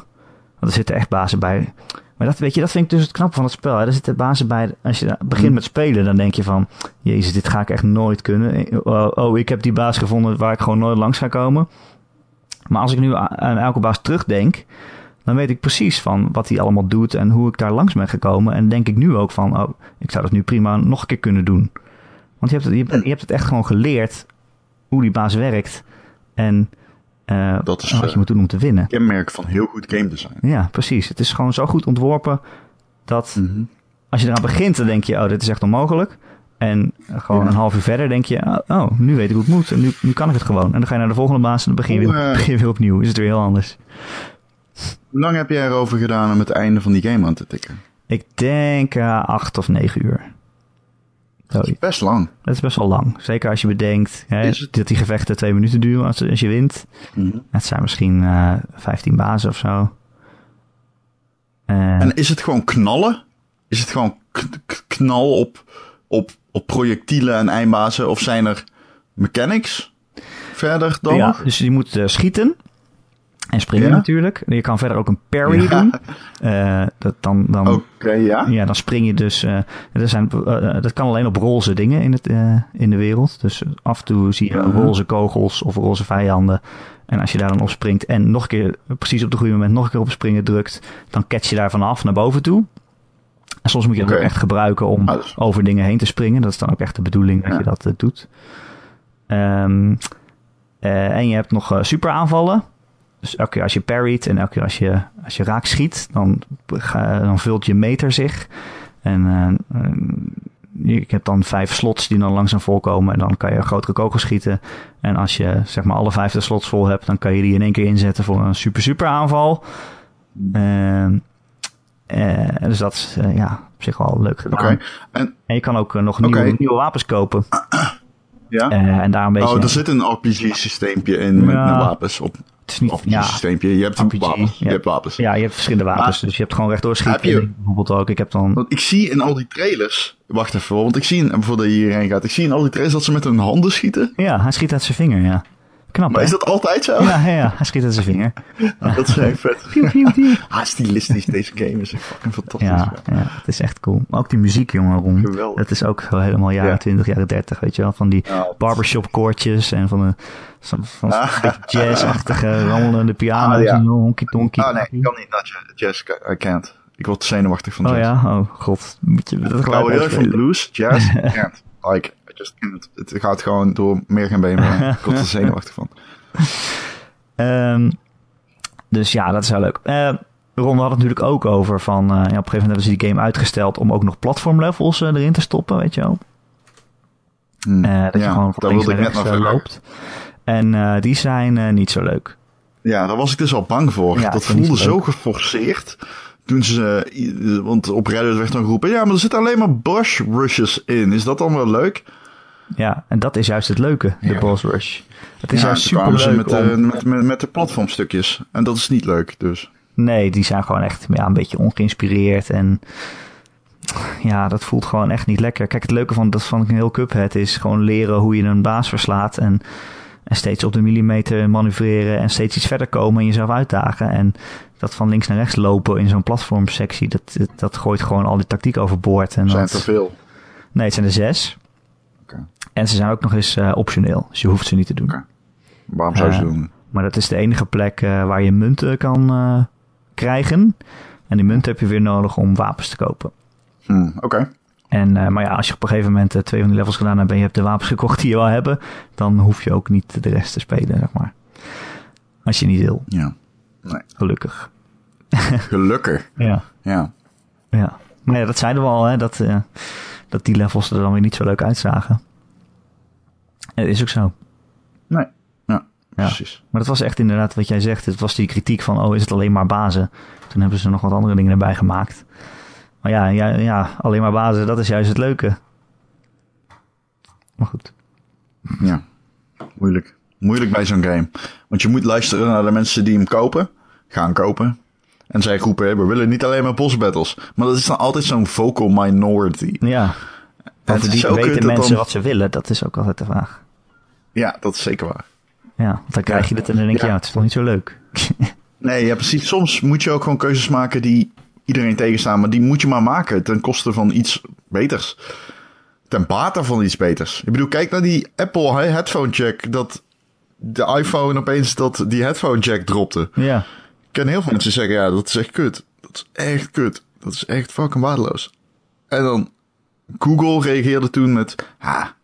Want er zitten echt bazen bij. Maar dat, weet je, dat vind ik dus het knappe van het spel. Hè. Er zitten bazen bij. Als je begint met spelen, dan denk je van... Jezus, dit ga ik echt nooit kunnen. Oh, oh, ik heb die baas gevonden waar ik gewoon nooit langs ga komen. Maar als ik nu aan elke baas terugdenk... dan weet ik precies van wat hij allemaal doet... en hoe ik daar langs ben gekomen. En denk ik nu ook van... oh, ik zou dat nu prima nog een keer kunnen doen. Want je hebt het, je hebt, je hebt het echt gewoon geleerd... hoe die baas werkt... en eh, Dat is, wat eh, je moet doen om te winnen. Kenmerk van heel goed game design. Ja, precies. Het is gewoon zo goed ontworpen dat Mhm. als je eraan begint, dan denk je, oh, dit is echt onmogelijk. En gewoon Ja. een half uur verder denk je, oh, oh, nu weet ik hoe het moet. En nu, nu kan ik het gewoon. En dan ga je naar de volgende baas en dan begin je, weer, eh, begin je weer opnieuw. Is het weer heel anders. Hoe lang heb jij erover gedaan om het einde van die game aan te tikken? Ik denk acht of negen uur. Zoiets. Best lang. Dat is best wel lang. Zeker als je bedenkt hè, Is het? dat die gevechten twee minuten duren als, als je wint. Mhm. Het zijn misschien eh 15 bazen of zo. Eh, En is het gewoon knallen? Is het gewoon knal op, op, op projectielen en eindbazen? Of zijn er mechanics verder dan ja, nog? dus je moet eh, schieten. En springen Ja. natuurlijk. Je kan verder ook een parry Ja. doen. Eh, dat, dan, dan, Oké, ja. ja, dan spring je dus. eh, er zijn, eh, dat kan alleen op roze dingen in, het, eh, in de wereld. Dus af en toe zie je roze kogels of roze vijanden. En als je daar dan op springt en nog een keer, precies op het goede moment, nog een keer op springen drukt, dan catch je daar vanaf naar boven toe. En soms moet je dat ook echt gebruiken om Ah, dus- over dingen heen te springen. Dat is dan ook echt de bedoeling dat je dat eh, doet. Ehm, eh, en je hebt nog eh, super aanvallen. Dus elke keer als je parryt en elke keer als je, als je raak schiet, dan, dan vult je meter zich. En eh, je hebt dan vijf slots die dan langzaam volkomen. En dan kan je een grotere kogel schieten. En als je zeg maar alle vijf de slots vol hebt, dan kan je die in één keer inzetten voor een super super aanval. Ehm, eh, dus dat is eh, ja, op zich wel leuk gedaan. En, En je kan ook nog nieuwe, nieuwe wapens kopen. ja? En daar een beetje... oh, er zit een RPG-systeempje in met, Ja. met wapens. Op het is niet, ja, RPG-systeempje. Je hebt RPG, wapens. ja. Je hebt wapens. ja, je hebt verschillende wapens. dus je hebt gewoon rechtdoor schieten. Je- Bijvoorbeeld ook. Ik heb dan... Want ik zie in al die trailers... Wacht even, want ik zie, in, voordat je hierheen gaat... Ik zie in al die trailers dat ze met hun handen schieten. Ja, hij schiet uit zijn vinger, ja. Knap, Maar hè? is dat altijd zo? Ja, ja, hij schiet uit zijn vinger. Dat is echt vet. Piu, piu, piu. Ah, stilistisch deze game is fucking fantastisch. Ja, ja, het is echt cool. Maar ook die muziek, jongen, Ron. Geweldig. Dat is ook helemaal jaren Ja. 20, jaren 30, weet je wel. Van die Ja. barbershop koortjes en van, de, van, van Ah. een beetje jazz-achtige rammelende piano's Ah, honky tonky. Ah nee, ik kan niet naar jazz. I can't. Ik word zenuwachtig van Oh jazz. ja, oh god. Moet je dat Ik geluid hou heel erg van blues, jazz, I can't. Like, Just can't. Het gaat gewoon door meer gaan benen. Ik word er zenuwachtig van. Ehm, dus ja, dat is wel leuk. Eh Ron, hadden het natuurlijk ook over van... eh, ja, op een gegeven moment hebben ze die game uitgesteld... om ook nog platformlevels eh, erin te stoppen, weet je wel. Eh, dat je gewoon van links naar rechts loopt. En die zijn niet zo leuk. Ja, daar was ik dus al bang voor. Ja, dat het voelde zo geforceerd. Toen ze, want op Reddit werd dan geroepen, ja, maar er zitten alleen maar brush rushes in. Is dat dan wel leuk? Ja, en dat is juist het leuke, de Ja. boss rush. Het is ja, juist super leuk met, de, om... met, met, met de platformstukjes. En dat is niet leuk, dus. Nee, die zijn gewoon echt ja, een beetje ongeïnspireerd. En ja, dat voelt gewoon echt niet lekker. Kijk, het leuke van, dat van een heel Cuphead is gewoon leren hoe je een baas verslaat. En, en steeds op de millimeter manoeuvreren. En steeds iets verder komen en jezelf uitdagen. En dat van links naar rechts lopen in zo'n platformsectie. Dat, dat, dat gooit gewoon al die tactiek overboord. En zijn dat- te veel. Nee, het zijn er zes. En ze zijn ook nog eens eh, optioneel. Dus je hoeft ze niet te doen. Waarom zou je ze Eh, doen? Maar dat is de enige plek eh, waar je munten kan krijgen. En die munten heb je weer nodig om wapens te kopen. Hmm, Oké. En, maar ja, als je op een gegeven moment eh, twee van die levels gedaan hebt en je hebt de wapens gekocht die je wil hebben, dan hoef je ook niet de rest te spelen, zeg maar. Als je niet wil, Ja. gelukkig. Gelukkig. Ja. Ja. Ja. Maar ja, dat zeiden we al, hè, dat, dat die levels er dan weer niet zo leuk uitzagen. En dat is ook zo. Nee. Ja, precies. Maar dat was echt inderdaad wat jij zegt. Het was die kritiek van, oh, is het alleen maar bazen? Toen hebben ze nog wat andere dingen erbij gemaakt. Maar ja, ja, ja alleen maar bazen, dat is juist het leuke. Maar goed. Ja. Moeilijk. Moeilijk bij zo'n game. Want je moet luisteren naar de mensen die hem kopen. Gaan kopen. En zij roepen, we willen niet alleen maar boss battles. Maar dat is dan altijd zo'n vocal minority. Ja. is ook weten dat mensen dan- wat ze willen. Dat is ook altijd de vraag. Ja, dat is zeker waar. Ja, want dan krijg je het en dan denk je, Ja. het is toch niet zo leuk. Nee, ja, precies. Soms moet je ook gewoon keuzes maken die iedereen tegenstaan. Maar die moet je maar maken ten koste van iets beters. Ten bate van iets beters. Ik bedoel, kijk naar die Apple headphone jack. Dat de iPhone opeens dat die headphone jack dropte. ja. Ik ken heel veel mensen zeggen, ja, dat is echt kut. Dat is echt kut. Dat is echt fucking waardeloos. En dan Google reageerde toen met, ha,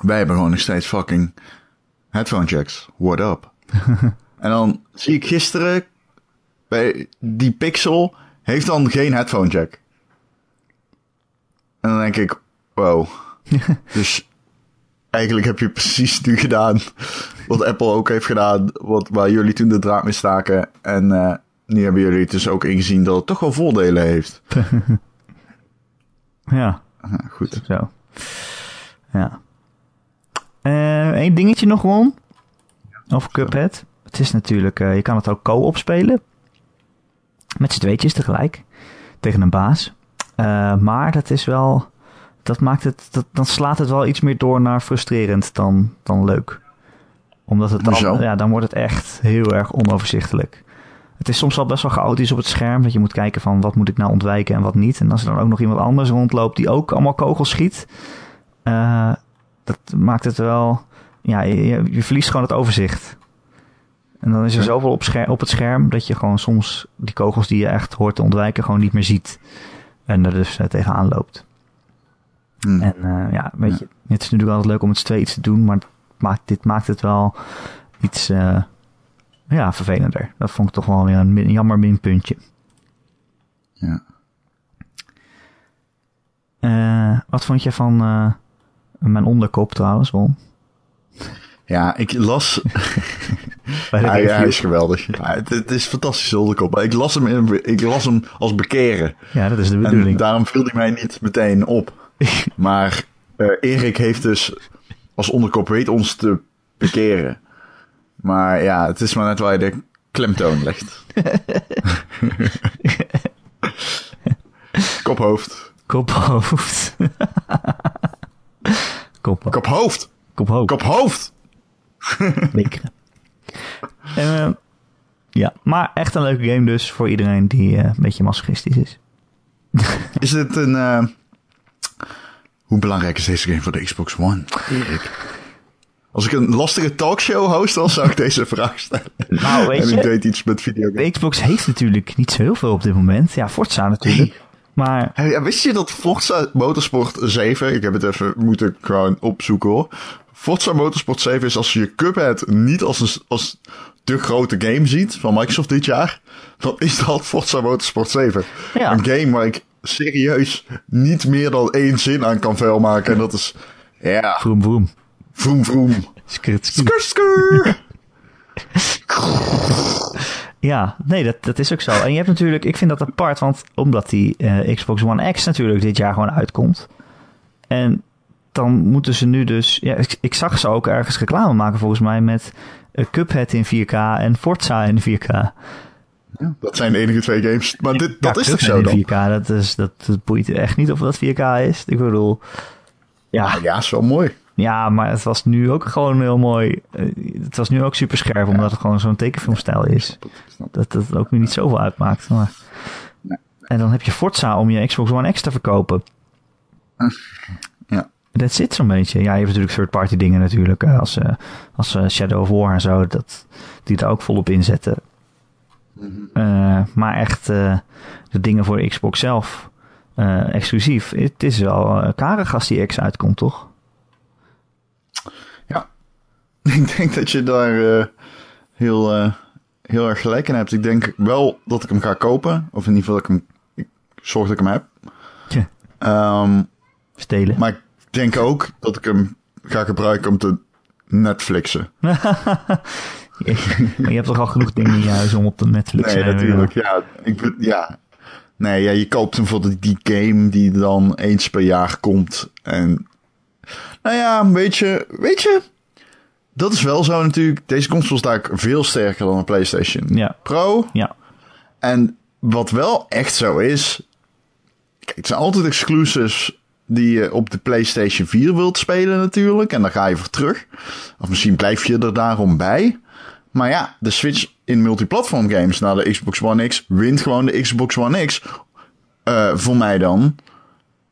wij hebben gewoon nog steeds fucking headphone jacks. What up? en dan zie ik gisteren, bij die Pixel heeft dan geen headphone jack. En dan denk ik, wow. dus eigenlijk heb je precies nu gedaan wat Apple ook heeft gedaan, wat, waar jullie toen de draad mee staken. En eh, nu hebben jullie het dus ook ingezien dat het toch wel voordelen heeft. Ja, Ah, goed. zo. Ja. Eén dingetje nog gewoon. Over Cuphead. Het is natuurlijk, eh, je kan het ook co-op spelen. Met z'n tweetjes tegelijk. Tegen een baas. Eh, maar dat is wel, dat maakt het, dat, dan slaat het wel iets meer door naar frustrerend dan, dan leuk. Omdat het dan, ja, dan wordt het echt heel erg onoverzichtelijk. Het is soms wel best wel chaotisch op het scherm. Dat je moet kijken van wat moet ik nou ontwijken en wat niet. En als er dan ook nog iemand anders rondloopt die ook allemaal kogels schiet. eh, dat maakt het wel... Ja, je, verliest gewoon het overzicht. En dan is er zoveel op, op het scherm dat je gewoon soms die kogels die je echt hoort te ontwijken gewoon niet meer ziet. En er dus eh, tegenaan loopt. Hm. En eh, ja, weet je, het is natuurlijk altijd leuk om het twee iets te doen, maar maakt, dit maakt het wel iets eh, ja, vervelender. Dat vond ik toch wel weer een min- jammer minpuntje. Ja. Wat vond je van mijn onderkop trouwens, Ron? ja, ik las... Ja, hij is geweldig. Ja, het, het is fantastisch onderkop. Maar Ik las, hem in, ik las hem als bekeren. Ja, dat is de En bedoeling. daarom viel hij mij niet meteen op. Maar eh, Erik heeft dus als onderkop weet ons te bekeren. Maar ja, het is maar net waar je de klemtoon legt. Kophoofd. Kophoofd. Kop, Kophoofd. kophoofd. Kophoofd. Bekeren. Eh, ja, maar echt een leuke game dus voor iedereen die eh, een beetje masochistisch is. Is dit een... eh, Hoe belangrijk is deze game voor de Xbox One? Erik. Als ik een lastige talkshow host was, zou ik deze vraag stellen. Nou, weet en je- ik deed iets met videogames. De Xbox heeft natuurlijk niet zo heel veel op dit moment. Ja, Forza natuurlijk. Maar Hey, ja, wist je dat Forza Motorsport 7, ik heb het even moeten gewoon opzoeken hoor. Forza Motorsport 7 is als je Cuphead niet als, een, als de grote game ziet van Microsoft dit jaar, dan is dat Forza Motorsport 7. Ja. Een game waar ik serieus niet meer dan één zin aan kan vuilmaken. En dat is, ja, vroom vroom. vroom vroom. Skrt. Ja, nee, dat, dat is ook zo. En je hebt natuurlijk, ik vind dat apart, want omdat die eh, Xbox One X natuurlijk dit jaar gewoon uitkomt. En dan moeten ze nu dus, ja, ik, ik zag ze ook ergens reclame maken volgens mij met eh, Cuphead in 4K en Forza in 4K. Ja, dat zijn de enige twee games. Maar dit, dat is toch zo dan? 4K, dat, is, dat, dat boeit echt niet of dat 4K is. Ik bedoel, ja, Ja, is wel mooi. Ja, maar het was nu ook gewoon heel mooi. eh, het was nu ook super scherp, omdat het gewoon zo'n tekenfilmstijl is. Dat dat ook weer niet zoveel uitmaakt. Maar... En dan heb je Forza om je Xbox One X te verkopen. Ja. that's it zo'n beetje. Ja, je hebt natuurlijk third-party dingen natuurlijk. eh, Als, eh, als Shadow of War en zo. Dat, die er ook volop in zetten. Eh, maar echt de dingen voor Xbox zelf. exclusief. Het is wel karig als die X uitkomt, toch? Ja. Ik denk dat je daar eh, heel, eh, heel erg gelijk in hebt. Ik denk wel dat ik hem ga kopen. Of in ieder geval dat ik hem... Ik zorg dat ik hem heb. Tja, Ehm, stelen. maar ik denk ook dat ik hem ga gebruiken om te Netflixen. maar je hebt toch al genoeg dingen in je huis om op de Netflix Nee, eh, natuurlijk. Ja, ik, ja. Nee, ja, je koopt hem voor die game die dan eens per jaar komt. En nou ja, weet je, weet je, dat is wel zo natuurlijk. Deze console sta ik veel sterker dan een PlayStation Ja. Pro. Ja, En wat wel echt zo is, kijk, het zijn altijd exclusives die je op de PlayStation 4 wilt spelen natuurlijk. En dan ga je voor terug. Of misschien blijf je er daarom bij. Maar ja, de switch in multiplatform games naar de Xbox One X wint gewoon de Xbox One X. Eh, voor mij dan.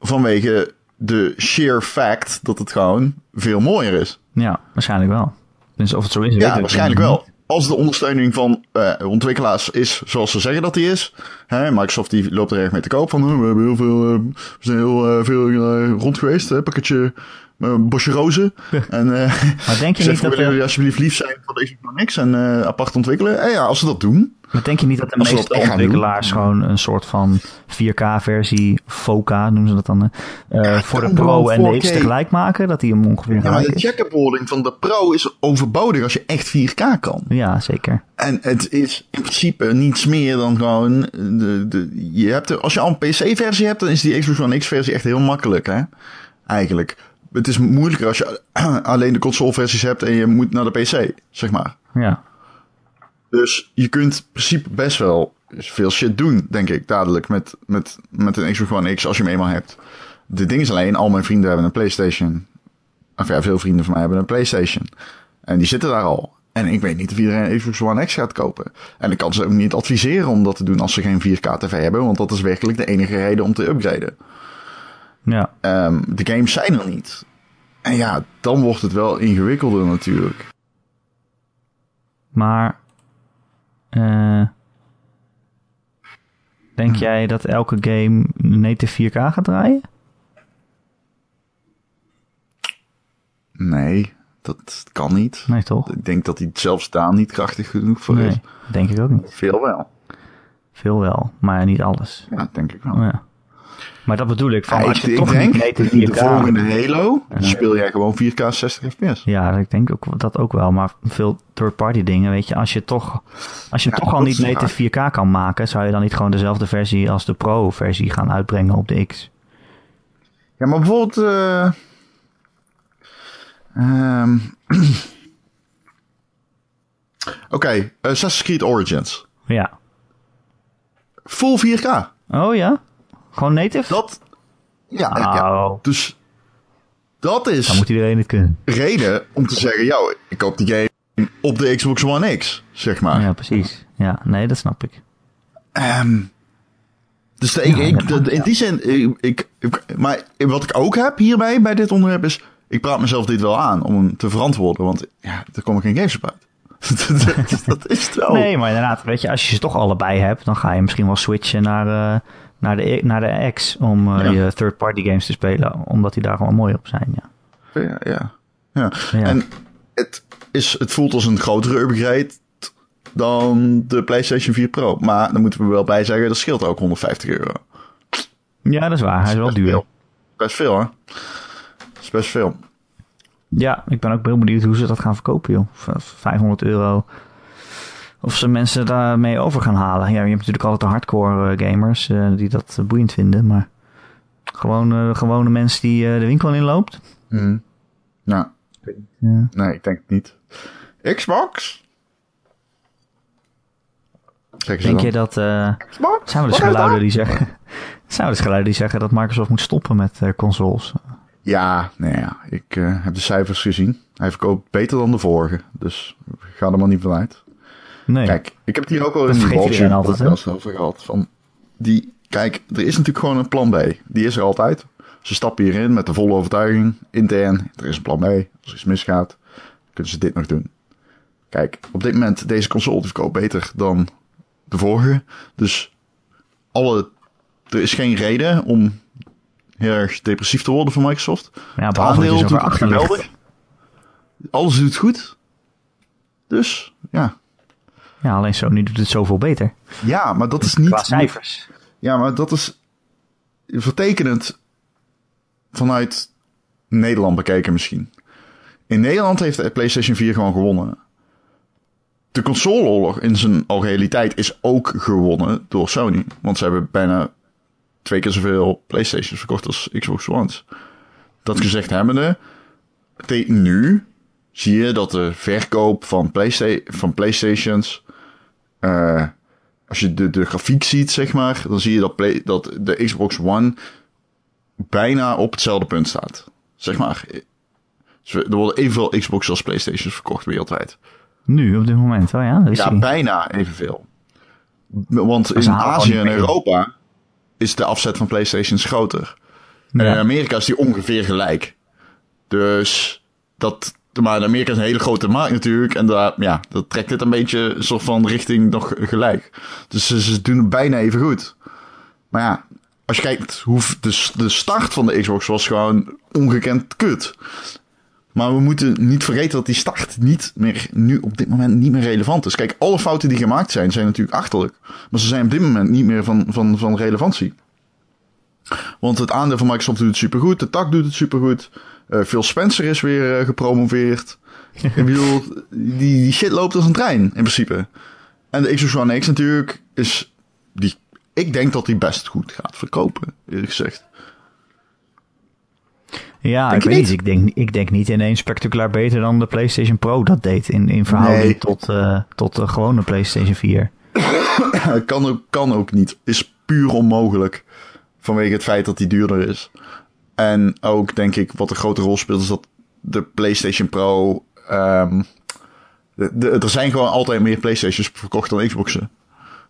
Vanwege de sheer fact dat het gewoon veel mooier is. Ja, waarschijnlijk wel. Dus of het zo is, weet Ja, waarschijnlijk niet. wel. Als de ondersteuning van eh, ontwikkelaars is zoals ze zeggen dat die is. Hè, Microsoft die loopt er erg mee te koop van. "Oh, we hebben heel veel, eh, we zijn heel eh, veel rond geweest. Hè, pakketje bosje rozen. en eh Maar denk je niet dat willen jullie alsjeblieft lief zijn voor deze niks en eh, apart ontwikkelen. En ja, als ze dat doen. Maar denk je niet dat de Als meeste ontwikkelaars gewoon een soort van 4K-versie, VOCA noemen ze dat dan, eh, voor de Pro en de X 4K. tegelijk maken? Dat die hem ongeveer Ja, maar de checkerboarding van de Pro is overbodig als je echt 4K kan. Ja, zeker. En het is in principe niets meer dan gewoon. De, de, je hebt er, als je al een PC-versie hebt, dan is die Xbox One X-versie echt heel makkelijk, hè? Eigenlijk. Het is moeilijker als je alleen de console-versies hebt en je moet naar de PC, zeg maar. Ja, Dus je kunt in principe best wel veel shit doen, denk ik, dadelijk met, met, met een Xbox One X als je hem eenmaal hebt. De ding is alleen, al mijn vrienden hebben een PlayStation. Of ja, veel vrienden van mij hebben een PlayStation. En die zitten daar al. En ik weet niet of iedereen een Xbox One X gaat kopen. En ik kan ze ook niet adviseren om dat te doen als ze geen 4K TV hebben, want dat is werkelijk de enige reden om te upgraden. ja. Ehm, de games zijn er niet. En ja, dan wordt het wel ingewikkelder natuurlijk. Maar, denk jij dat elke game native 4K gaat draaien? Nee, dat kan niet. Nee, toch? Ik denk dat hij zelfs daar niet krachtig genoeg voor is. Nee, denk ik ook niet. Veel wel. Veel wel, maar niet alles. Ja, denk ik wel. Ja. Maar dat bedoel ik, van Ja, ik, je ik toch denk, niet native de 4K... volgende Halo speel jij gewoon 4K 60 fps. Ja, ik denk ook dat ook wel. Maar veel third-party dingen, weet je, als je toch, als je Ja, toch al niet native 4K kan maken, zou je dan niet gewoon dezelfde versie als de Pro-versie gaan uitbrengen op de X? Ja, maar bijvoorbeeld... eh ehm, Oké, Assassin's Creed Origins. Ja. Full 4K. Oh ja? Gewoon native? Dat... Ja, ja. Oh, Dus dat is dan moet iedereen het kunnen. reden om te zeggen... Yo, ik koop die game op de Xbox One X, zeg maar. Ja, precies. Ja, nee, dat snap ik. Ehm, dus de, ik, Ja, ik, in die zin, ik, maar wat ik ook heb hierbij, bij dit onderwerp, is, ik praat mezelf dit wel aan om hem te verantwoorden, want ja, er komen geen games op uit. dat, dat is het wel. Nee, maar inderdaad, weet je, als je ze toch allebei hebt, dan ga je misschien wel switchen naar, eh, naar, de, naar de X om eh, Ja. je third-party games te spelen, omdat die daar gewoon mooi op zijn. Ja. Ja, ja. ja. Ja. En het, is, het voelt als een grotere upgrade dan de PlayStation 4 Pro. Maar dan moeten we wel bij zeggen, dat scheelt ook 150 euro. ja, dat is waar. Hij is wel Best duur. veel. Best veel, hè? Dat is best veel. Ja, ik ben ook heel benieuwd hoe ze dat gaan verkopen, joh. V- 500 euro. Of ze mensen daarmee over gaan halen. Ja, je hebt natuurlijk altijd de hardcore eh, gamers eh, die dat eh, boeiend vinden. Maar gewoon eh, gewone mensen die eh, de winkel inloopt. Ja, Ja. nee, ik denk het niet. Xbox? Denk dan. je dat... eh Xbox? zijn dus Wat is geluiden die zeggen... zijn er dus geluiden die zeggen dat Microsoft moet stoppen met eh, consoles? Ja, nee, ja. ik eh, heb de cijfers gezien. Hij verkoopt beter dan de vorige. Dus ga er maar niet vanuit. Nee. Kijk, ik heb het hier ook al in iedereen Vulture podcast over gehad. Van die, kijk, er is natuurlijk gewoon een plan B. Die is er altijd. Ze stappen hierin met de volle overtuiging, intern. Er is een plan B. Als iets misgaat, kunnen ze dit nog doen. Kijk, op dit moment, deze console verkoopt beter dan de vorige. Dus alle, er is geen reden om heel erg depressief te worden van Microsoft. Ja, Het aandeel doet geweldig. Alles doet goed. Dus, ja. Ja, alleen Sony doet het zoveel beter. Ja, maar dat is Qua niet... cijfers. Ja, maar dat is vertekenend vanuit Nederland bekeken misschien. In Nederland heeft de PlayStation 4 gewoon gewonnen. De consoleoorlog in zijn algehele is ook gewonnen door Sony. Want ze hebben bijna twee keer zoveel PlayStations verkocht als Xbox One's. Dat gezegd hebbende, nu zie je dat de verkoop van, Playsta van PlayStations eh, als je de, de grafiek ziet, zeg maar, dan zie je dat, play, dat de Xbox One bijna op hetzelfde punt staat. Zeg maar. Dus er worden evenveel Xbox als PlayStations verkocht wereldwijd. Nu, op dit moment. Oh ja, dat is Ja, die. bijna evenveel. Want in Azië en. Europa is de afzet van PlayStations groter. En Ja. in Amerika is die ongeveer gelijk. Dus dat. Maar in Amerika is een hele grote markt natuurlijk. En daar, ja, dat trekt het een beetje soort van richting nog gelijk. Dus ze, ze doen het bijna even goed. Maar ja, als je kijkt hoe de, de start van de Xbox was gewoon ongekend kut. Maar we moeten niet vergeten dat die start niet meer, nu op dit moment niet meer relevant is. Kijk, alle fouten die gemaakt zijn, zijn natuurlijk achterlijk. Maar ze zijn op dit moment niet meer van, van, van relevantie. Want het aandeel van Microsoft doet het supergoed. De tak doet het supergoed. Eh Phil Spencer is weer eh, gepromoveerd. Ik bedoel, die, die shit loopt als een trein, in principe. En de Xbox One X natuurlijk is... Die, ik denk dat die best goed gaat verkopen, eerlijk gezegd. Ja, Denk ik weet niet? Ik denk, ik denk niet ineens spectaculair beter dan de PlayStation Pro dat deed. In, in verhouding Nee. tot, eh, tot de gewone PlayStation 4. kan, ook, kan ook niet. Is puur onmogelijk. Vanwege het feit dat die duurder is. En ook denk ik wat een grote rol speelt is dat de PlayStation Pro. ehm, de, de- er zijn gewoon altijd meer PlayStations verkocht dan Xboxen.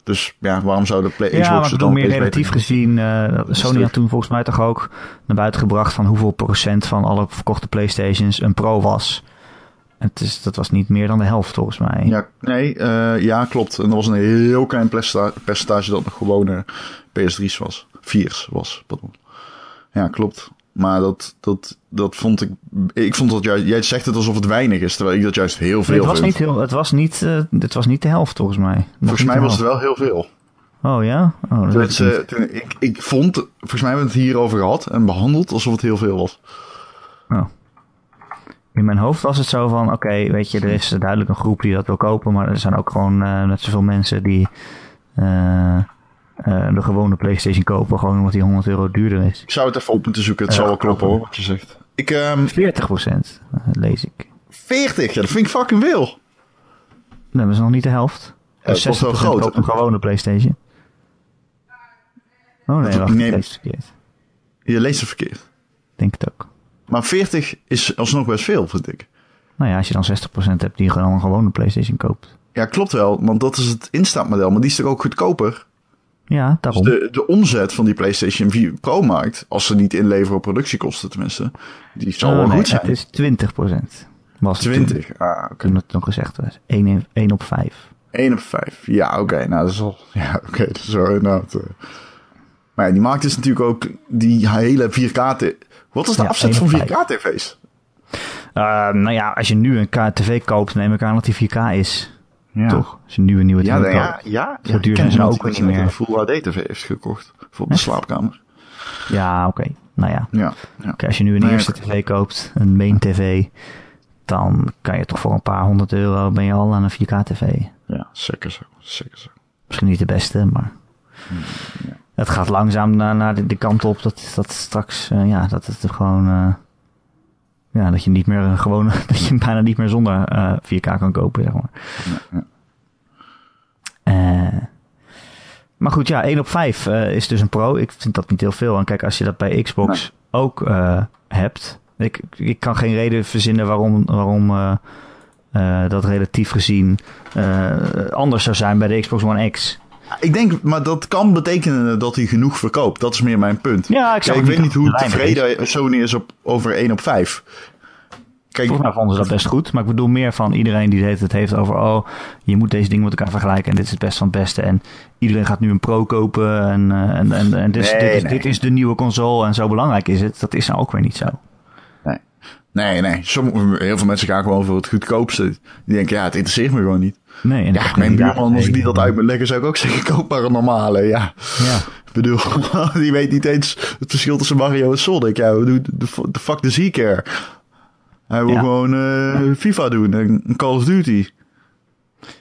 Dus ja, waarom zou de Play Ja, maar Xbox ik bedoel dan meer relatief gezien. eh, Sony had toen volgens mij toch ook naar buiten gebracht van hoeveel procent van alle verkochte PlayStations een Pro was. En het is, dat was niet meer dan de helft volgens mij. Ja, nee, eh, ja, klopt. En er was een heel klein percenta- percentage dat nog gewone PS3's was. 4's was, pardon. Ja, klopt. Maar dat, dat, dat vond ik... Ik vond dat juist... Jij zegt het alsof het weinig is, terwijl ik dat juist heel veel Nee, het was vind. niet heel, het was niet, eh, het was niet de helft volgens mij. Nog Volgens mij was het wel heel veel. Oh ja? Oh, dat Toen ik toen ik, ik vond... Volgens mij hebben we het hierover gehad en behandeld alsof het heel veel was. Oh. In mijn hoofd was het zo van, oké, weet je, er is duidelijk een groep die dat wil kopen, maar er zijn ook gewoon eh, net zoveel mensen die eh, eh, de gewone PlayStation kopen, gewoon omdat die 100 euro duurder is. Ik zou het even op moeten zoeken. Het zal wel kloppen hoor, wat je zegt. Ik, ehm 40 procent, lees ik. 40, ja, dat vind ik fucking veel. Nee, dat is nog niet de helft. Ja, Dus dat is wel 60% groot. koopt een gewone PlayStation. Oh nee, Dat- wacht, nee. ik lees het verkeerd. Je leest het verkeerd. Denk het ook. Maar 40 is alsnog best veel, vind ik. Nou ja, als je dan 60% hebt die gewoon een gewone PlayStation koopt. Ja, klopt wel, want dat is het instapmodel. Maar die is toch ook goedkoper? Ja, Dus daarom. de, de omzet van die PlayStation 4 Pro-markt, als ze niet inleveren op productiekosten tenminste, die zal Oh, wel nee, goed zijn. Het is 20%. Was het toen, 20. Ah, oké. toen het nog gezegd was. 1, 1 op 5. 1 op 5. Ja, oké. nou, dat is wel... Ja, oké. dat is wel inderdaad... eh. Maar ja, die markt is natuurlijk ook die hele 4K... t- Wat is de Ja, afzet 1 van op 4K-tv's? Uh, nou ja, als je nu een tv koopt, neem ik aan dat die 4K is. Ja. Toch? Als je nu een nieuwe tv Ja, ja, ja. Zo ja, duur zijn ze ook niet meer. Een Full HD-tv heeft gekocht. Voor op de slaapkamer. Ja, oké. Nou ja. Ja, als je nu een Nee, eerste tv koopt, een main tv, dan kan je toch voor een paar honderd euro ben je al aan een 4K tv. Ja, zeker zo. Zeker zo. Misschien niet de beste, maar het gaat langzaam naar, naar de, de kant op dat, dat straks, eh, ja, dat het er gewoon, eh, ja, dat je niet meer een gewone, dat je bijna niet meer zonder eh, 4K kan kopen, zeg maar. Ja, ja. Eh, maar goed, ja, 1 op 5 eh, is dus een pro. Ik vind dat niet heel veel. En kijk, als je dat bij Xbox ook hebt. Ik, ik kan geen reden verzinnen waarom, waarom dat relatief gezien anders zou zijn bij de Xbox One X. Ik denk, maar dat kan betekenen dat hij genoeg verkoopt. Dat is meer mijn punt. Ja, ik, Kijk, ik weet niet hoe tevreden Sony is op, over 1 op 5. Kijk, Volgens mij vonden ze dat best goed. Maar ik bedoel meer van iedereen die het heeft over... oh, je moet deze dingen met elkaar vergelijken... en dit is het best van het beste. En iedereen gaat nu een Pro kopen... en, eh, en, en, en dit, dit, is, dit, is, de nieuwe console... en zo belangrijk is het. Dat is nou ook weer niet zo. Nee, nee. nee. Sommige, heel veel mensen gaan gewoon voor het goedkoopste. Die denken, ja, het interesseert me gewoon niet. Nee, ja, mijn buurman, als ik die dat uit moet leggen... zou ik ook zeggen, koop maar een normale, ja. Ja. Ik bedoel, die weet niet eens het verschil tussen Mario en Sonic. Ja, de, de fuck de he care? Hij wil gewoon uh, FIFA doen en Call of Duty.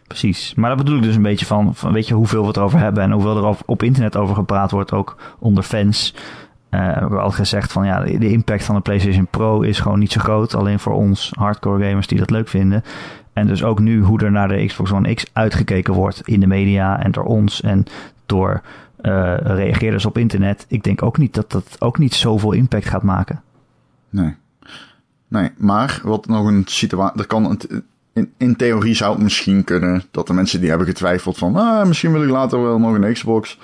Precies, maar dat bedoel ik dus een beetje van, van weet je hoeveel we het over hebben en hoeveel er op internet over gepraat wordt, ook onder fans. Uh, we hebben al gezegd van ja, de impact van de PlayStation Pro is gewoon niet zo groot. Alleen voor ons hardcore gamers die dat leuk vinden. En dus ook nu hoe er naar de Xbox One X uitgekeken wordt in de media en door ons en door uh, reageerders op internet. Ik denk ook niet dat dat ook niet zoveel impact gaat maken. Nee. Nee, maar wat nog een situatie. Dat kan in, in theorie zou het misschien kunnen dat de mensen die hebben getwijfeld van. Ah, misschien wil ik later wel nog een Xbox.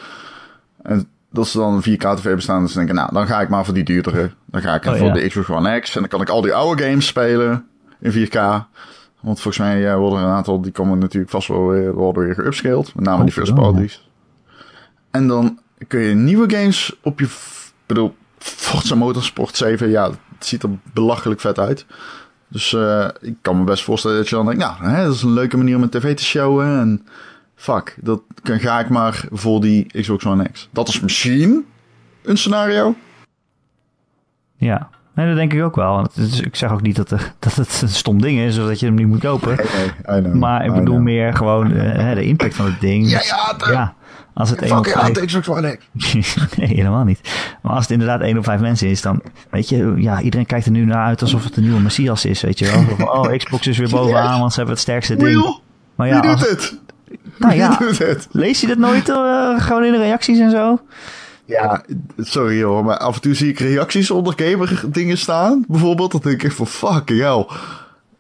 En dat ze dan een 4K-TV bestaan. Dus denken, nou, dan ga ik maar voor die duurdere. Dan ga ik oh, voor de Xbox One X. En dan kan ik al die oude games spelen in 4K. Want volgens mij ja, worden er een aantal, die komen natuurlijk vast wel weer, worden weer geupscaled. Met name die first parties. En dan kun je nieuwe games op je, bedoel, Forza Motorsport 7, ja, het ziet er belachelijk vet uit. Dus uh, ik kan me best voorstellen dat je dan denkt, nou, hè, dat is een leuke manier om een tv te showen. En fuck, dat kan, ga ik maar voor die Xbox One X. Dat is misschien een scenario. Ja, nee, dat denk ik ook wel. Is, ik zeg ook niet dat, er, dat het een stom ding is of dat je hem niet moet kopen. Nee, nee, maar ik bedoel meer gewoon uh, de impact van het ding. Ja, ja, ja. Als het op nee, helemaal niet. Maar als het inderdaad één op vijf mensen is, dan weet je, ja, iedereen kijkt er nu naar uit alsof het een nieuwe Messias is, weet je wel. Oh, Xbox is weer bovenaan, want ze hebben het sterkste ding. Maar ja, Wie doet het? Nou ja, lees je dat nooit uh, gewoon in de reacties en zo? Ja, sorry hoor, maar af en toe zie ik reacties onder gamer dingen staan. Bijvoorbeeld, dat denk ik van fucking hell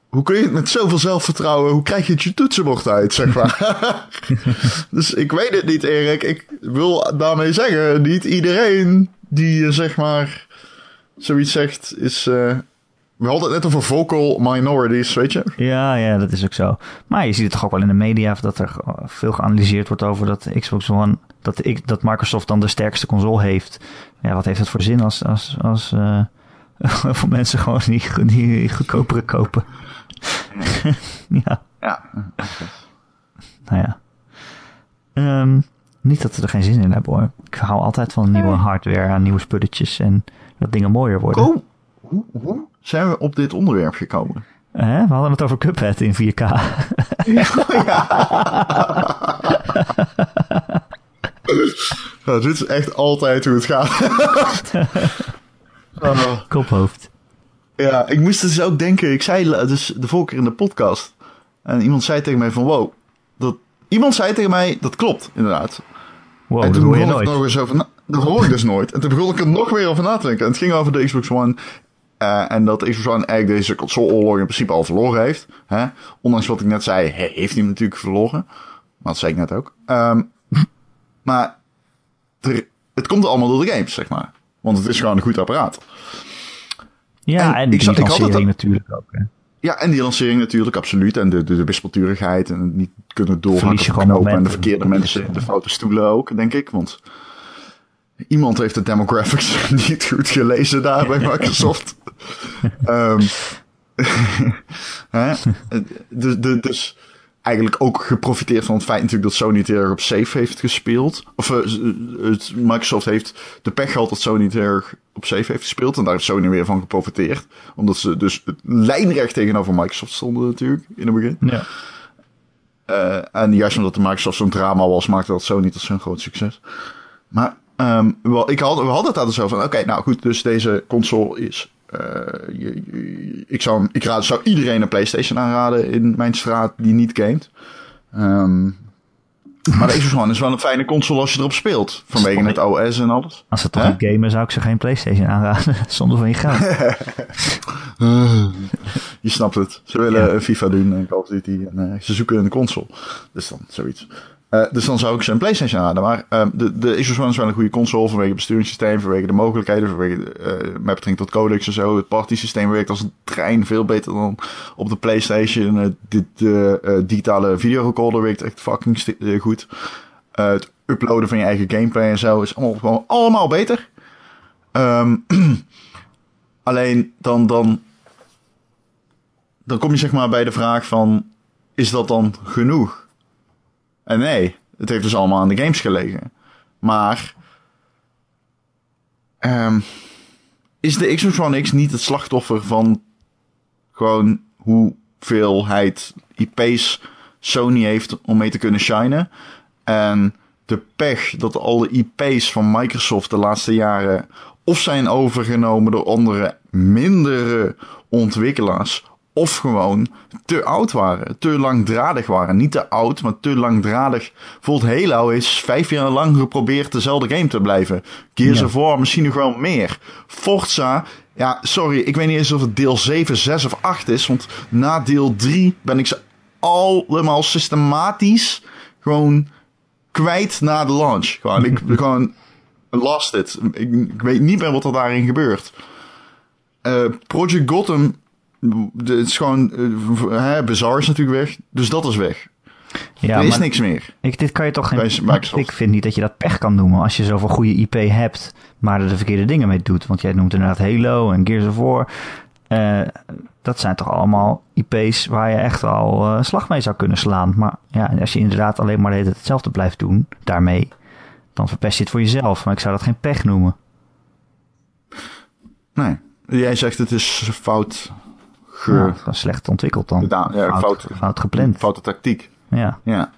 hoe kun je het met zoveel zelfvertrouwen, hoe krijg je het je toetsenbord uit, zeg maar. dus ik weet het niet, Erik. Ik wil daarmee zeggen, niet iedereen die, zeg maar, zoiets zegt, is... Uh, we hadden het net over vocal minorities, weet je? Ja, ja, dat is ook zo. Maar je ziet het toch ook wel in de media dat er veel geanalyseerd wordt over dat Xbox One, dat, ik, dat Microsoft dan de sterkste console heeft. Ja, wat heeft het voor zin als, als, als uh, voor mensen gewoon niet, niet goedkopere kopen? ja. Ja. Nou ja. Um, niet dat we er geen zin in hebben hoor. Ik hou altijd van nieuwe hardware, aan nieuwe spulletjes en dat dingen mooier worden. Hoe, hoe zijn we op dit onderwerp gekomen? Eh, we hadden het over Cuphead in 4K. ja. ja. dit is echt altijd hoe het gaat. Kophoofd. Ja, ik moest dus ook denken. Ik zei dus de vorige keer in de podcast. En iemand zei tegen mij van wow. Dat, iemand zei tegen mij, dat klopt inderdaad. Wow, en toen begon ik nog eens over Dat hoor ik dus nooit. En toen begon ik er nog weer over na te denken. En het ging over de Xbox One. Uh, en dat Xbox One eigenlijk deze console-oorlog in principe al verloren heeft. Hè? Ondanks wat ik net zei, heeft hij natuurlijk verloren. Maar dat zei ik net ook. Um, maar er, het komt allemaal door de games, zeg maar. Want het is gewoon een goed apparaat. Ja, en, die lancering natuurlijk ook. Hè? Ja, en die lancering natuurlijk, absoluut. En de, de, de wispelturigheid en het niet kunnen doorhakken en de verkeerde mensen, de foute stoelen ook, denk ik. Want iemand heeft de demographics niet goed gelezen daar bij Microsoft. Um, hè? dus, dus eigenlijk ook geprofiteerd van het feit natuurlijk dat Sony het erg op safe heeft gespeeld. Of uh, het, Microsoft heeft de pech gehad dat Sony het erg op safe heeft gespeeld. En daar heeft Sony weer van geprofiteerd. Omdat ze dus het lijnrecht tegenover Microsoft stonden natuurlijk in het begin. Ja. Uh, en juist omdat de Microsoft zo'n drama was, maakte dat Sony tot zo'n groot succes. Maar um, wel, ik had, we hadden het daar dus over van, oké, nou goed, dus deze console is uh, ik, zou, ik raad, zou iedereen een PlayStation aanraden in mijn straat die niet gamet. Um, maar de Xbox One is wel een fijne console als je erop speelt. Vanwege het OS en alles. Als ze toch een gamen zou ik ze geen PlayStation aanraden. Zonder van je geld. je snapt het. Ze willen FIFA doen en Call of Duty. En uh, ze zoeken een console. Dus dan zoiets. Uh, dus dan zou ik een PlayStation raden. Maar uh, de, de is wel een goede console vanwege het besturingssysteem, vanwege de mogelijkheden, vanwege uh, met betrekking tot codecs en zo. Het party-systeem werkt als een trein veel beter dan op de PlayStation. de digitale videorecorder werkt echt fucking goed. het uploaden van je eigen gameplay en zo is allemaal, gewoon allemaal beter. Um, alleen dan, dan, dan kom je zeg maar bij de vraag van, is dat dan genoeg? En nee, het heeft dus allemaal aan de games gelegen. Maar um, is de Xbox One X niet het slachtoffer van gewoon hoeveelheid IP's Sony heeft om mee te kunnen shinen? En de pech dat al de IP's van Microsoft de laatste jaren of zijn overgenomen door andere mindere ontwikkelaars of gewoon te oud waren, te langdradig waren. Niet te oud, maar te langdradig. Bijvoorbeeld Halo is vijf jaar lang geprobeerd dezelfde game te blijven. Gears ja. of War misschien nog wel meer. Forza, ja, sorry, ik weet niet eens of het deel 7, 6 of 8 is. Want na deel 3 ben ik ze allemaal systematisch gewoon kwijt na de launch. Gewoon, ik gewoon lost it. Ik, ik, weet niet meer wat er daarin gebeurt. Uh, Project Gotham het is gewoon, uh, hè, Bizarre is natuurlijk weg, dus dat is weg. Ja, er is niks meer. Ik, dit kan je toch geen. Ik vind niet dat je dat pech kan noemen als je zoveel goede IP hebt, maar er de verkeerde dingen mee doet. Want jij noemt inderdaad Halo en Gears of War. Uh, dat zijn toch allemaal IP's waar je echt al uh, slag mee zou kunnen slaan. Maar ja, als je inderdaad alleen maar hetzelfde blijft doen daarmee, dan verpest je het voor jezelf. Maar ik zou dat geen pech noemen. Nee, jij zegt het is fout ge... slecht ontwikkeld dan. ja, fout, fout, gepland. Foute tactiek. Ja. ja.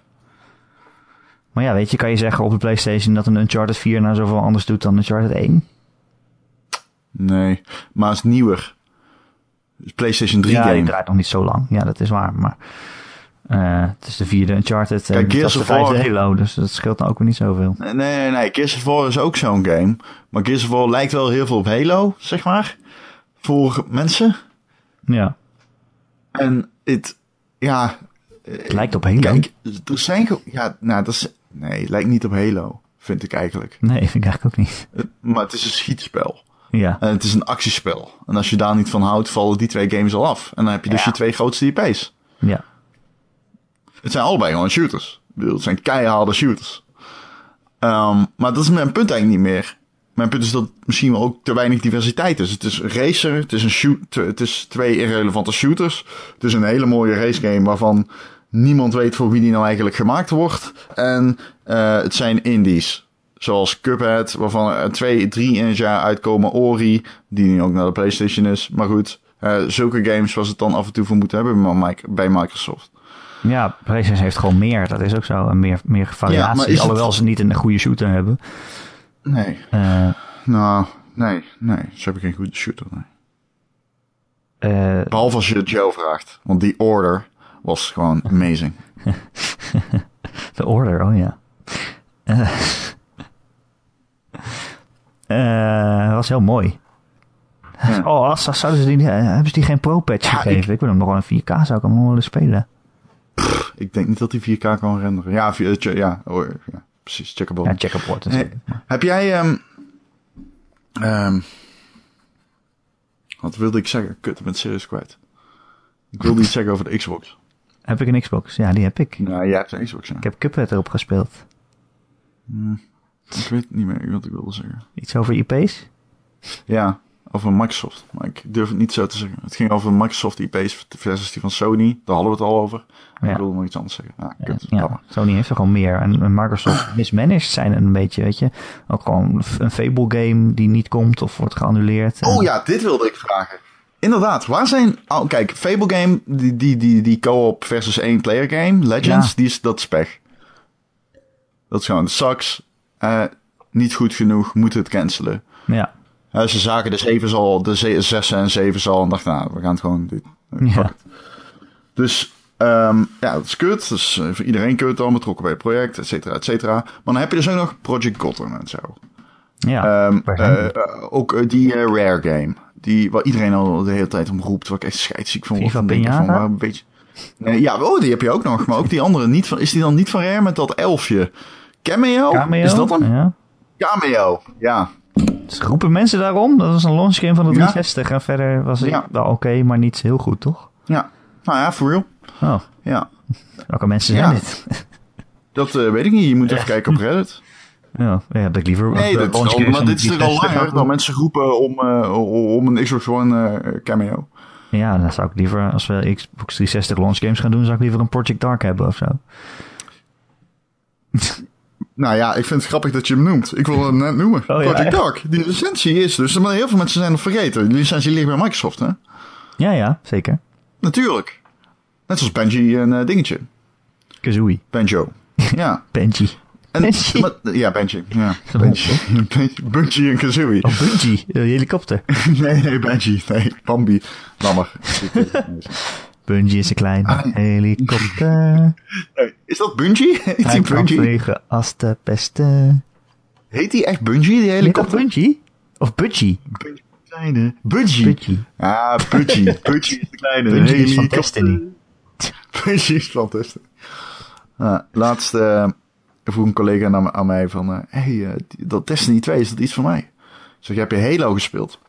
Maar ja, weet je, kan je zeggen op de PlayStation dat een Uncharted 4 nou zoveel anders doet dan Uncharted 1? Nee, maar het is nieuwer. PlayStation 3 ja, game. Ja, draait nog niet zo lang. Ja, dat is waar. Maar uh, het is de vierde Uncharted. Kijk, Gears of War... Halo, dus dat scheelt dan ook weer niet zoveel. Nee, nee, nee. Gears of War is ook zo'n game. Maar Gears of War lijkt wel heel veel op Halo, zeg maar. Voor mensen. Ja. En het, ja. Het lijkt op Halo. Kijk, er zijn, ja, nou, dat is, nee, het lijkt niet op Halo, vind ik eigenlijk. Nee, vind ik eigenlijk ook niet. Maar het is een schietspel. Ja. En het is een actiespel. En als je daar niet van houdt, vallen die twee games al af. En dan heb je dus je twee grootste IP's. Ja. Het zijn allebei gewoon shooters. Ik bedoel, het zijn keiharde shooters. Um, maar dat is mijn punt eigenlijk niet meer. Mijn punt is dat misschien wel ook te weinig diversiteit is. Het is racer, het is, een shoot, het is twee irrelevante shooters. Het is een hele mooie racegame waarvan niemand weet voor wie die nou eigenlijk gemaakt wordt. En uh, het zijn indies. Zoals Cuphead, waarvan er twee, drie in het jaar uitkomen. Ori, die nu ook naar de PlayStation is. Maar goed, uh, zulke games was het dan af en toe voor moeten hebben bij Microsoft. Ja, PlayStation heeft gewoon meer. Dat is ook zo. Een meer, meer variatie. Ja, alhoewel ze niet een goede shooter hebben. Nee. Uh, nou, nee, nee. Ze hebben geen goede shooter, nee. Uh, Behalve als je Joe vraagt. Want die order was gewoon amazing. De order, oh ja. Uh, was heel mooi. Ja. Oh, als, zouden ze die, hebben ze die geen pro-patch ja, gegeven? Ik, ik wil hem nog wel een 4K, zou ik hem nog willen spelen. Pff, ik denk niet dat hij 4K kan renderen. Ja, ja, oh, ja precies. Checkerboard. Ja, checkerboard. Hey, heb jij... Um, um, wat wilde ik zeggen? Kut, ik ben serieus kwijt. Ik wilde iets zeggen over de Xbox. Heb ik een Xbox? Ja, die heb ik. Nou, jij hebt een Xbox, ja. Ik heb Cuphead erop gespeeld. Hmm, ik weet niet meer wat ik wilde zeggen. Iets over IP's? Ja, over Microsoft. Maar ik durf het niet zo te zeggen. Het ging over Microsoft IP's versus die van Sony. Daar hadden we het al over. Ja. Ik wilde nog iets anders zeggen. Ja, kut, ja, Sony heeft er gewoon meer. En Microsoft mismanaged zijn een beetje, weet je. Ook gewoon een Fable game die niet komt of wordt geannuleerd. Oh ja, dit wilde ik vragen. Inderdaad, waar zijn... Oh, kijk, Fable game, die, die, die, die co-op versus één player game, Legends, die is, dat is pech. Dat is gewoon, sucks. Uh, niet goed genoeg, moeten het cancelen. Ja. Uh, ze zagen de 7 al, de 6 en 7 al en dachten, nou, we gaan het gewoon doen. Ja. Dus um, ja, dat is kut. Dus uh, voor iedereen kut dan, betrokken bij het project, et cetera, et cetera. Maar dan heb je dus ook nog Project Gotham en zo. Ja, um, uh, ook die Rare game. Die, waar iedereen al de hele tijd om roept, waar ik echt scheidsziek van word. Van, van, een beetje, Nee, ja, oh, die heb je ook nog. Maar ook die andere. Niet van, is die dan niet van Rare met dat elfje? Cameo? Cameo? Is dat hem? Ja. Cameo, ja. Roepen mensen daarom? Dat was een launch game van de Ja. 360. En verder was het Ja. wel oké, maar niet heel goed, toch? Ja. Nou ja, for real. Oh, Ja. welke mensen zijn Ja. dit? Dat eh, weet ik niet. Je moet even kijken op Reddit. Ja, ja, dat ik liever... Nee, dit is, al, maar dit is er al 360 langer dat mensen roepen om, eh, om een Xbox One eh, cameo. Ja, dan zou ik liever, als we Xbox 360 launch games gaan doen, zou ik liever een Project Dark hebben of zo. Nou ja, ik vind het grappig dat je hem noemt. Ik wil hem net noemen. Oh, ja, Project echt? Dark. Die licentie is dus... Maar heel veel mensen zijn het vergeten. Die licentie ligt bij Microsoft, hè? Ja, ja, zeker. Natuurlijk. Net zoals Benji en eh, dingetje. Kazooie. Banjo. Ja. Benji. En, Benji? maar- ja, Benji. Ja. Benji. Benji- en Kazooie. Oh, Bungie, de helikopter. Nee, nee, Benji. Nee, Bambi. Lammer. Bungie is een klein Ah, helikopter. Is dat Bungie? Heet Hij Bungie? vliegen als de beste. Heet die echt Bungie, die Heet helikopter? Bungie? Of Budgie? Bungie. Kleine. Budgie. Ah, Budgie. Budgie is de kleine Bungie is van helikopter. Destiny. Bungie is van Destiny. Ah, laatst eh, vroeg een collega aan, aan mij van... eh hey, eh, dat Destiny 2, is dat iets voor mij? Ik zeg, heb je Halo gespeeld?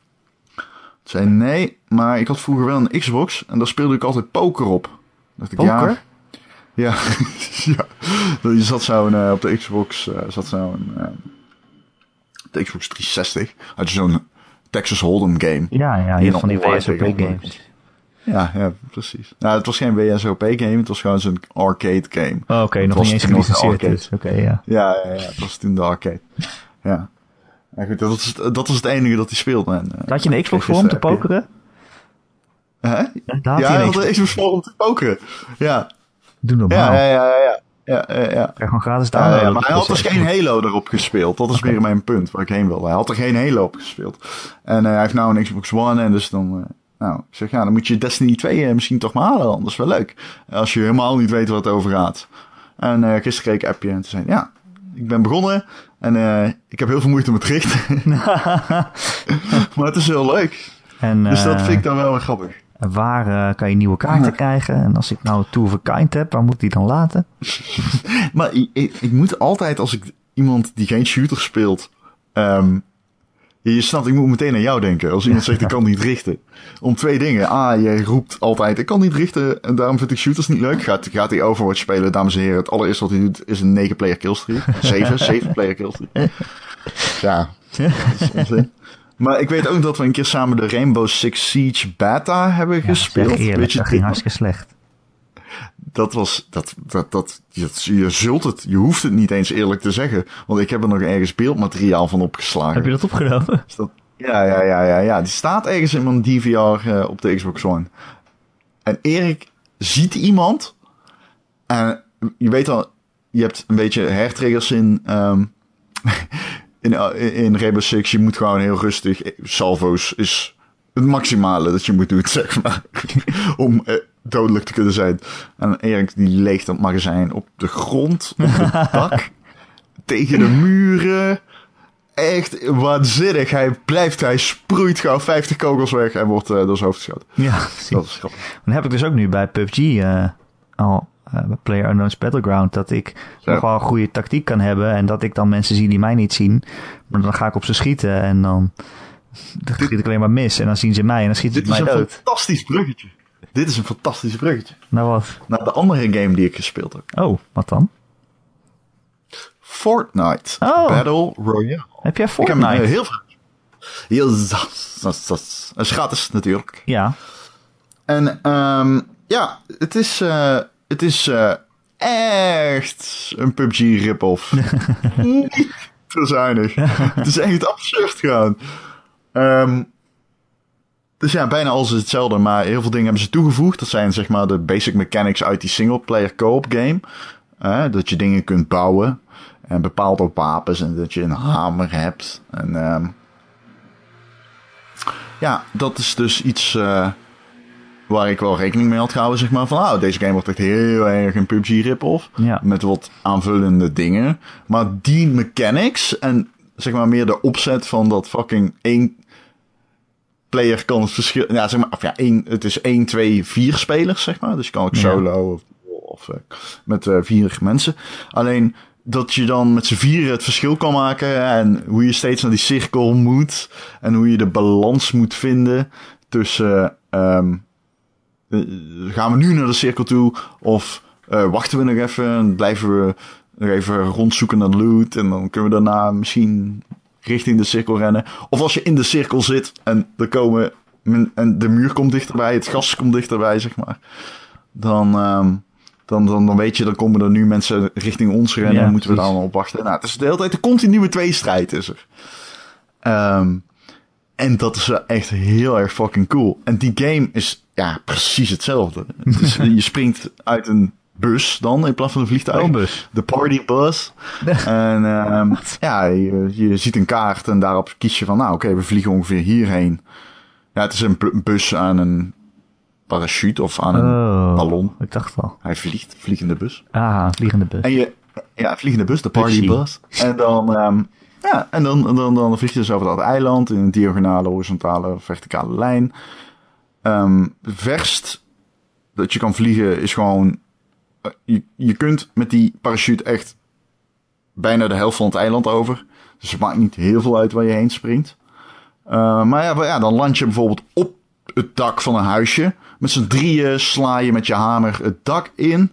Zei, nee, maar ik had vroeger wel een Xbox... en daar speelde ik altijd poker op. Dacht ik, Ja, Poker? ja, ja. Je zat zo'n, eh, op de Xbox... eh, zat zo'n... eh, de Xbox 360 had je zo'n Texas Hold'em game. Ja, ja, je van die WSOP games. Ja, ja, precies. Nou, het was geen WSOP game, het was gewoon zo'n arcade game. Oh, Oké, nog niet eens arcade. dus. Oké, ja. Ja, ja, ja, het was toen de arcade. Ja. Ja goed, dat, was, dat was het enige dat hij speelde. En, eh, Had je een Xbox voor om te pokeren? Hè? Daar Ja, hij had een Xbox voor om te pokeren. Ja, Doe normaal. ja, ja, ja, ja. Ja, ja. Krijg gewoon gratis downloaden. ja, maar hij had dus geen Halo erop gespeeld. Dat is weer mijn punt waar ik heen wilde. Hij had er geen Halo op gespeeld. En eh, hij heeft nou een Xbox One. En dus dan... eh, nou, ik zeg, ja, dan moet je Destiny 2 eh, misschien toch maar halen dan. Dat is wel leuk. Als je helemaal niet weet wat het over gaat. En gisteren kreeg ik appje en toen zei ja, ik ben begonnen. En eh, ik heb heel veel moeite met richten. maar het is heel leuk. En, Dus dat eh, vind ik dan wel weer grappig. Waar eh, kan je nieuwe kaarten krijgen? En als ik nou Two of a Kind heb, waar moet ik die dan laten? Maar ik, ik, ik moet altijd, als ik iemand die geen shooter speelt... ehm, je, snapt, ik moet meteen aan jou denken. Als iemand zegt, ik kan niet richten. Om twee dingen. A, je roept altijd, ik kan niet richten. En daarom vind ik shooters niet leuk. Gaat, gaat hij Overwatch spelen, dames en heren. Het allereerste wat hij doet, is een 9-player killstreak. 7, 7-player killstreak. Ja, dat is onzin. Maar ik weet ook dat we een keer samen de Rainbow Six Siege beta hebben gespeeld. Zeg eerlijk, Weet je dat ging hartstikke slecht. Dat was, dat, dat, dat, je, je zult het, je hoeft het niet eens eerlijk te zeggen. Want ik heb er nog ergens beeldmateriaal van opgeslagen. Heb je dat opgenomen? Dus dat- ja, ja, ja, ja, ja. Die staat ergens in mijn DVR eh, op de Xbox One. En Erik ziet iemand. En je weet al, je hebt een beetje hairtriggers in, ehm in, in, in Rainbow Six. Je moet gewoon heel rustig, salvo's is het maximale dat je moet doen, zeg maar. om eh, dodelijk te kunnen zijn. En Erik die leegt dat magazijn op de grond, op het dak, tegen de muren. Echt waanzinnig. Hij blijft, hij sproeit gewoon 50 kogels weg en wordt eh, door zijn hoofd geschoten. Ja, precies. Dat is grappig. Dan heb ik dus ook nu bij PUBG eh, al, bij Player Unknown's Battleground, dat ik Ja. nog wel een goede tactiek kan hebben en dat ik dan mensen zie die mij niet zien. Maar dan ga ik op ze schieten en dan, dan schiet ik alleen maar mis en dan zien ze mij en dan schieten Dit ze is mij een dood. fantastisch bruggetje. Dit is een fantastisch bruggetje. Nou wat? Naar de andere game die ik gespeeld heb. Oh, wat dan? Fortnite. Oh. Battle Royale. Heb jij Ik heb Fortnite? eh, heel veel. Zas. Het is gratis natuurlijk. Ja, En ehm, ja, het is, eh, het is eh, echt een PUBG rip-off. Niet te zuinig. het is echt absurd gewoon. Ehm, dus ja, bijna alles is hetzelfde, maar heel veel dingen hebben ze toegevoegd. Dat zijn zeg maar de basic mechanics uit die single-player co-op game. Eh, dat je dingen kunt bouwen. En bepaalde wapens en dat je een hamer hebt. En ehm, ja, dat is dus iets eh, waar ik wel rekening mee had gehouden. Zeg maar van, nou, deze game wordt echt heel erg een PUBG rip-off. Ja. Met wat aanvullende dingen. Maar die mechanics en zeg maar meer de opzet van dat fucking één player kan het verschil... Ja, zeg maar, of ja, één, het is 1, 2, 4 spelers, zeg maar. Dus je kan ook Ja. solo of, of eh, met eh, vier mensen. Alleen dat je dan met z'n vieren het verschil kan maken en hoe je steeds naar die cirkel moet en hoe je de balans moet vinden tussen ehm, eh, gaan we nu naar de cirkel toe of wachten we nog even en blijven we nog even rondzoeken naar loot en dan kunnen we daarna misschien richting de cirkel rennen. Of als je in de cirkel zit en er komen en de muur komt dichterbij, het gas komt dichterbij, zeg maar. Dan, ehm, dan, dan, dan weet je, dan komen er nu mensen richting ons rennen. Ja, en moeten we daar allemaal op wachten. Nou, het is de hele tijd een continue tweestrijd is er. Ehm, en dat is echt heel erg fucking cool. En die game is ja, precies hetzelfde. Het is, je springt uit een bus dan, in plaats van een vliegtuig. Oombus. De party bus. en ehm, ja, je, je ziet een kaart en daarop kies je van, nou oké, we vliegen ongeveer hierheen. Ja, het is een bu- bus aan een parachute of aan een Oh, ballon. Ik dacht al. Hij vliegt, vliegende bus. Ah, vliegende bus. En je, ja, vliegende bus, de party Busje. bus. En dan, ehm, ja, en dan, dan, dan, vlieg je dus over dat eiland in een diagonale, horizontale, verticale lijn. Ehm verst dat je kan vliegen is gewoon, je, je kunt met die parachute echt bijna de helft van het eiland over. Dus het maakt niet heel veel uit waar je heen springt. Eh, maar ja, ja, dan land je bijvoorbeeld op het dak van een huisje. Met z'n drieën sla je met je hamer het dak in.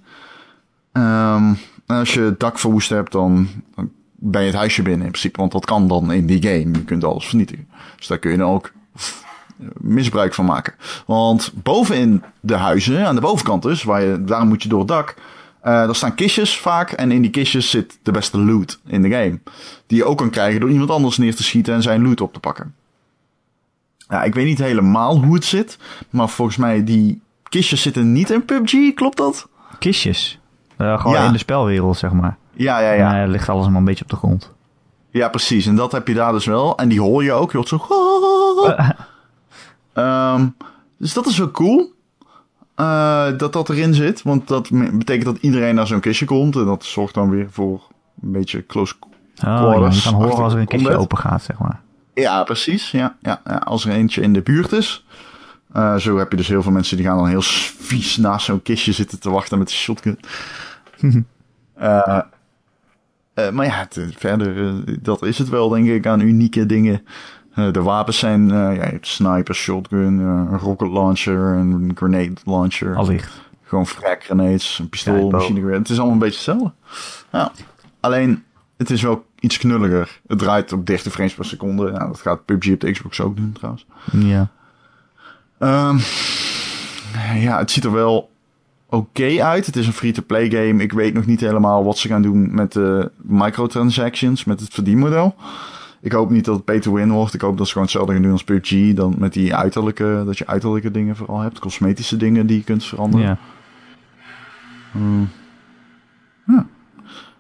En als je het dak verwoest hebt, dan, dan ben je het huisje binnen in principe. Want dat kan dan in die game. Je kunt alles vernietigen. Dus daar kun je dan ook misbruik van maken. Want bovenin de huizen, aan de bovenkant dus, waar je, daarom moet je door het dak. eh daar staan kistjes vaak. En in die kistjes zit de beste loot in de game. Die je ook kan krijgen door iemand anders neer te schieten en zijn loot op te pakken. Ja, ik weet niet helemaal hoe het zit. Maar volgens mij, die kistjes zitten niet in PUBG, klopt dat? Kistjes. Eh, gewoon Ja. in de spelwereld, zeg maar. Ja, ja, Ja. ja. ligt alles allemaal een beetje op de grond. Ja, precies. En dat heb je daar dus wel. En die hoor je ook. Je hoort zo... Ehm, dus dat is wel cool. eh, dat dat erin zit. Want dat betekent dat iedereen naar zo'n kistje komt. En dat zorgt dan weer voor een beetje close... Oh, ja, Quarters, je kan horen als er een kistje open gaat, zeg maar. Ja, precies. Ja, ja, ja. Als er eentje in de buurt is. Eh, zo heb je dus heel veel mensen die gaan dan heel vies naast zo'n kistje zitten te wachten met de shotgun. Eh, maar ja, verder, dat is het wel, denk ik, aan unieke dingen. Eh, de wapens zijn, eh, ja, sniper, shotgun, eh, een rocket launcher, een grenade launcher. Allicht. Gewoon frag grenades, een pistool, machinegeweer. Het is allemaal een beetje hetzelfde. Ja. Alleen, het is wel iets knulliger. Het draait op 30 frames per seconde. Nou, dat gaat PUBG op de Xbox ook doen, trouwens. Ja. Ehm, ja, het ziet er wel oké uit. Het is een free-to-play game. Ik weet nog niet helemaal wat ze gaan doen met de microtransactions, met het verdienmodel. Ik hoop niet dat het pay to win wordt. Ik hoop dat ze gewoon hetzelfde gaan doen als PUBG. Dan met die uiterlijke, dat je uiterlijke dingen vooral hebt. Cosmetische dingen die je kunt veranderen. ja.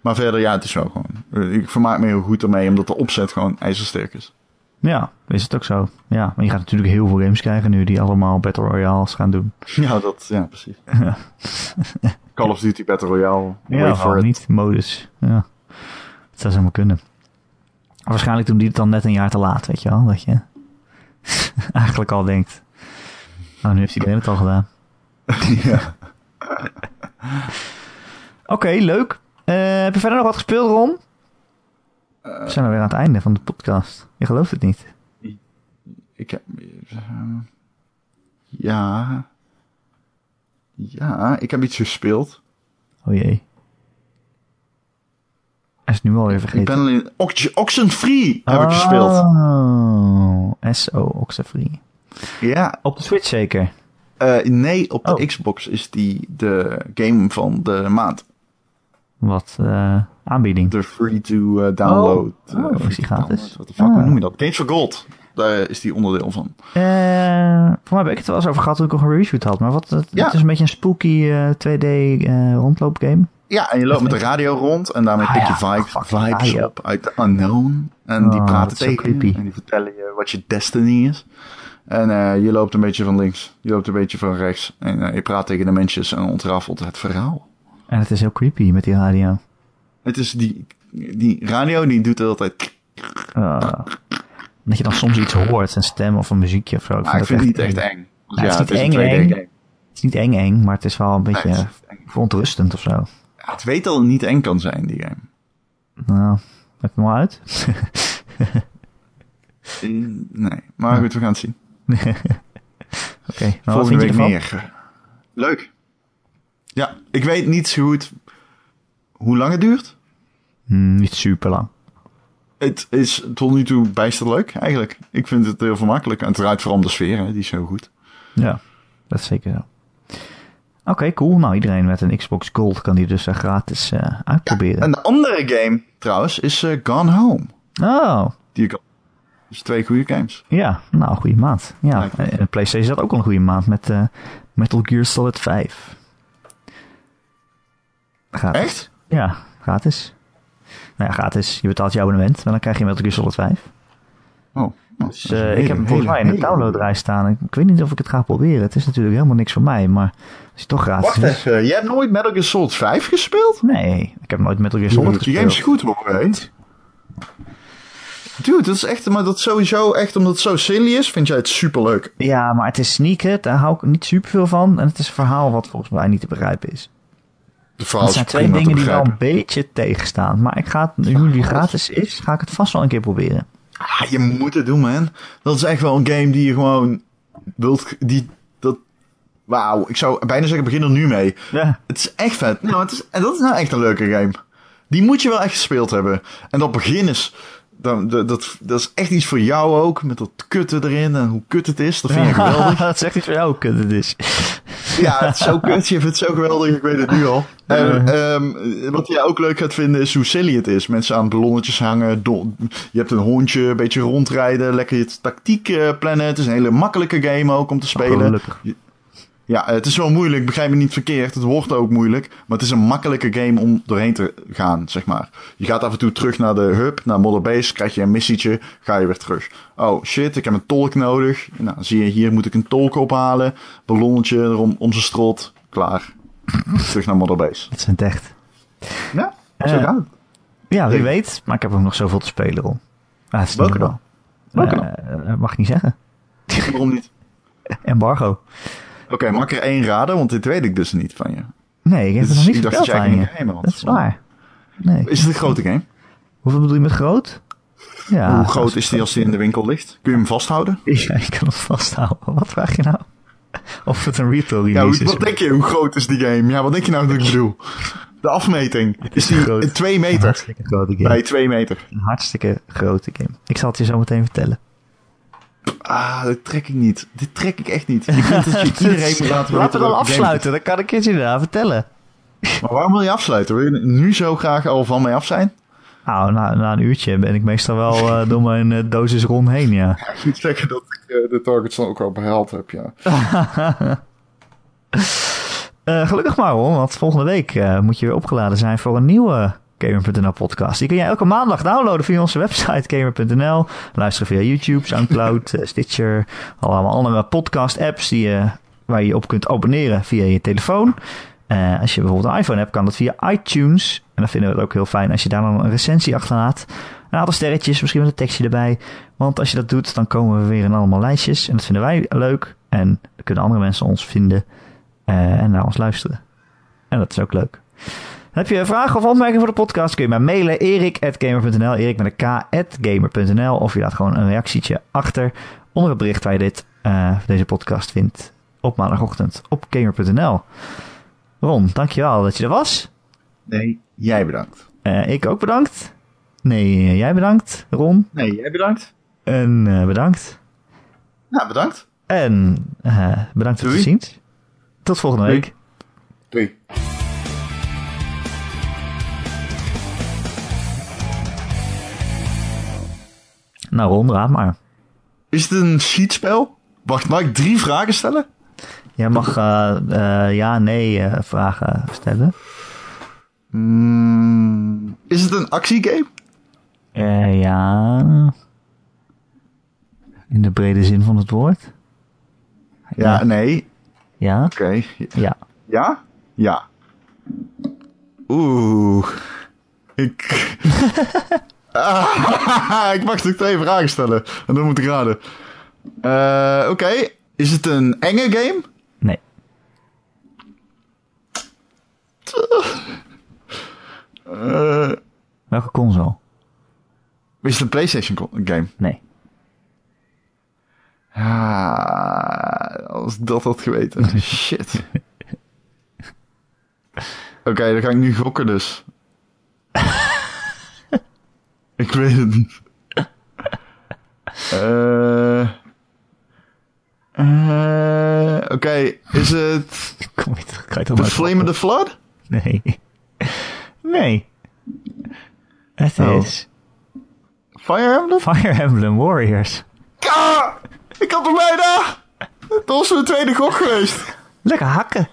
Maar verder, ja, het is wel gewoon. eh, Ik vermaak me heel goed ermee, omdat de opzet gewoon ijzersterk is. Ja, is het ook zo. Ja, maar je gaat natuurlijk heel veel games krijgen nu die allemaal Battle Royales gaan doen. Ja, dat, ja, precies. Call of Duty Battle Royale. Ja, Wait for waarom it. niet? Modus. Ja. Het zou zomaar kunnen. Waarschijnlijk doen die het dan net een jaar te laat, weet je wel. Dat je eigenlijk al denkt. Nou, nu heeft iedereen het al gedaan. ja. Oké, leuk. Eh, heb je verder nog wat gespeeld, Ron? We zijn alweer aan het einde van de podcast. Je gelooft het niet. Ik heb. eh, ja. Ja, ik heb iets gespeeld. Oh jee. Is nu alweer vergeten. Ik ben alleen. Ox- Oxenfree heb ik gespeeld. Oh, SO Oxenfree. Ja. Op de Switch zeker? eh, nee, op de Oh. Xbox is die de game van de maand. Wat eh, aanbieding. De free to eh, download. Oh. Oh, is die gratis? Wat de fuck, Ah. noem je dat? Games for Gold. Daar is die onderdeel van. Voor mij heb ik het wel eens over gehad toen ik al gereviewd had. Maar wat, het, Ja. het is een beetje een spooky eh, 2D eh, rondloopgame. Ja, en je loopt met de radio rond en daarmee Ah, pik je ja, vibe- fuck, vibes radio. op uit de unknown. En die Oh, praten tegen je creepy. en die vertellen je wat je destiny is. En eh, je loopt een beetje van links, je loopt een beetje van rechts. En eh, je praat tegen de mensjes en ontrafelt het verhaal. En het is heel creepy met die radio. Het is die, die radio, die doet het altijd... Ah. Dat je dan soms iets hoort, een stem of een muziekje of zo. Ik dat vind het niet echt eng. eng. Ja, het is niet een eng, 2D eng. Het is niet eng eng, maar het is wel een beetje het verontrustend of zo. Ja, het weet al niet eng kan zijn, die game. Nou, leg hem maar uit. Nee, maar goed, we gaan het zien. Oké, maar wat Volgende vind je week meer. Leuk. Ja, ik weet niet zo goed hoe lang het duurt. Hmm, niet super lang. Het is tot nu toe bijster leuk, eigenlijk. Ik vind het heel vermakkelijk. En het draait vooral om de sfeer, hè. die is zo goed. Ja, dat is zeker zo. Oké, cool. Nou, iedereen met een Xbox Gold kan die dus eh, gratis eh, uitproberen. En de andere game, trouwens, is eh, Gone Home. Oh, Die ik. Dus twee goede games. ja. Nou, goede maand. Ja, en PlayStation zat ook al een goede maand met Metal Gear Solid 5. Gratis. Echt? Ja, gratis. Nou ja, gratis. Je betaalt je abonnement, maar dan krijg je Metal Gear Solid 5. Oh. Dus is eh, ik heb hem volgens mij in de staan. Ik, ik weet niet of ik het ga proberen. Het is natuurlijk helemaal niks voor mij, maar als je toch gratis Wacht is... even, jij hebt nooit Metal Gear Solid 5 gespeeld? Nee, ik heb nooit Metal Gear Solid Die gespeeld. game is goed hoor, weet. Dude, dat is echt, maar dat is sowieso echt omdat het zo silly is, vind jij het superleuk. Ja, maar het is sneaken, daar hou ik niet super veel van. En het is een verhaal wat volgens mij niet te begrijpen is. Is zijn twee dingen die wel een beetje tegenstaan. Maar ik ga het, nu die gratis is, ga ik het vast wel een keer proberen. Ah, je moet het doen, man. Dat is echt wel een game die je gewoon wilt, die, dat, wauw. Ik zou bijna zeggen, begin er nu mee. Ja. Het is echt vet. Nou, het is, en dat is nou echt een leuke game. Die moet je wel echt gespeeld hebben. En dat begin is, dat, dat, dat, dat is echt iets voor jou ook. Met dat kutten erin en hoe kut het is. Dat vind je geweldig. dat is echt iets voor jou, kut het is. Ja, het is zo kut. Je vindt het zo geweldig. Ik weet het nu al. En ehm, wat jij ook leuk gaat vinden is hoe silly het is. Mensen aan ballonnetjes hangen. je hebt een hondje, een beetje rondrijden. Lekker je tactiek eh, plannen. Het is een hele makkelijke game ook om te spelen. Gelukkig. Ja, het is wel moeilijk, begrijp me niet verkeerd. Het wordt ook moeilijk. Maar het is een makkelijke game om doorheen te gaan, zeg maar. Je gaat af en toe terug naar de hub, naar Model Base. Krijg je een missietje, ga je weer terug. Oh shit, ik heb een tolk nodig. Nou, zie je, hier moet ik een tolk ophalen. Ballonnetje erom, om zijn strot. Klaar. terug naar Model Base. Dat is een echt. Ja, zo gaat het. Ja, wie weet. Maar ik heb ook nog zoveel te spelen, Ron. Ah, het is Welke dan? Welke Eh, eh, mag ik niet zeggen. Waarom niet? Embargo. Oké, mag ik er één raden? Want dit weet ik dus niet van je. Nee, ik heb het is- nog niet verteld aan je. had. Dat is waar. Nee. Is het een grote game? Hoeveel bedoel je met groot? Ja, Hoe groot is die als die in de winkel ligt? Kun je hem vasthouden? Ja, ik kan hem vasthouden. Wat vraag je nou? Of het een retail Ja, release hoe, is. wat denk je? Hoe groot is die game? Ja, wat denk je nou dat ik bedoel? De afmeting. Is die groot. 2 Een meter? hartstikke grote game. Nee, 2 meter. Een hartstikke grote game. Ik zal het je zo meteen vertellen. Ah, dat trek ik niet. Dit trek ik echt niet. Je kunt het je iedereen moet laten Laten we dan afsluiten. Dan kan ik het je daarna vertellen. Maar waarom wil je afsluiten? Wil je nu zo graag al van mij af zijn? Nou, na, na een uurtje ben ik meestal wel eh, door mijn eh, dosis rond heen, ja. Ik moet zeggen dat ik eh, de targets dan ook wel behaald heb, ja. Gelukkig maar hoor, want volgende week moet je weer opgeladen zijn voor een nieuwe Gamer.nl podcast. Die kun jij elke maandag downloaden via onze website Gamer.nl. Luisteren via YouTube, Soundcloud, eh, Stitcher. Allemaal andere podcast apps die, je waar je je op kunt abonneren via je telefoon. Eh, als je bijvoorbeeld een iPhone hebt, kan dat via iTunes. En dan vinden we het ook heel fijn als je daar dan een recensie achterlaat. Een aantal sterretjes, misschien met een tekstje erbij. Want als je dat doet, dan komen we weer in allemaal lijstjes. En dat vinden wij leuk. En dan kunnen andere mensen ons vinden eh, en naar ons luisteren. En dat is ook leuk. Heb je vragen of opmerkingen voor de podcast? Kun je mij mailen. erik.gamer.nl Erik met een k.gamer.nl Of je laat gewoon een reactietje achter onder het bericht waar je dit, eh, deze podcast vindt op maandagochtend op gamer.nl. Ron, dankjewel dat je er was. Nee, jij bedankt. Eh, ik ook bedankt. Nee, jij bedankt, Ron. Nee, jij bedankt. En eh, bedankt. Nou, bedankt. En eh, bedankt voor het zien. Tot volgende Doei. week. Doei. Nou, Ron, raad maar. Is het een sheetspel? Wacht, mag ik drie vragen stellen? Jij mag eh, ja, nee eh, vragen stellen. Mm, is het een actiegame? Ja. In de brede zin van het woord. Ja, Ja. nee. Ja. Oké. Ja. Ja? Ja. Oeh. Ik... Ah, ik mag toch twee vragen stellen. En dan moet ik raden. Eh, Oké, is het een enge game? Nee. Eh, Welke console? is het een PlayStation game? Nee. Ah, als dat had geweten. Shit. Oké, dan ga ik nu gokken dus. ik weet het niet. Eh eh, Oké, is het Kom je terug? Ga je toch The maar Flame of the Flood? Nee. Nee. Het Oh. is Fire Emblem? Fire Emblem Warriors. Ah, ik had er bijna! Dat was mijn tweede gok geweest. Lekker hakken.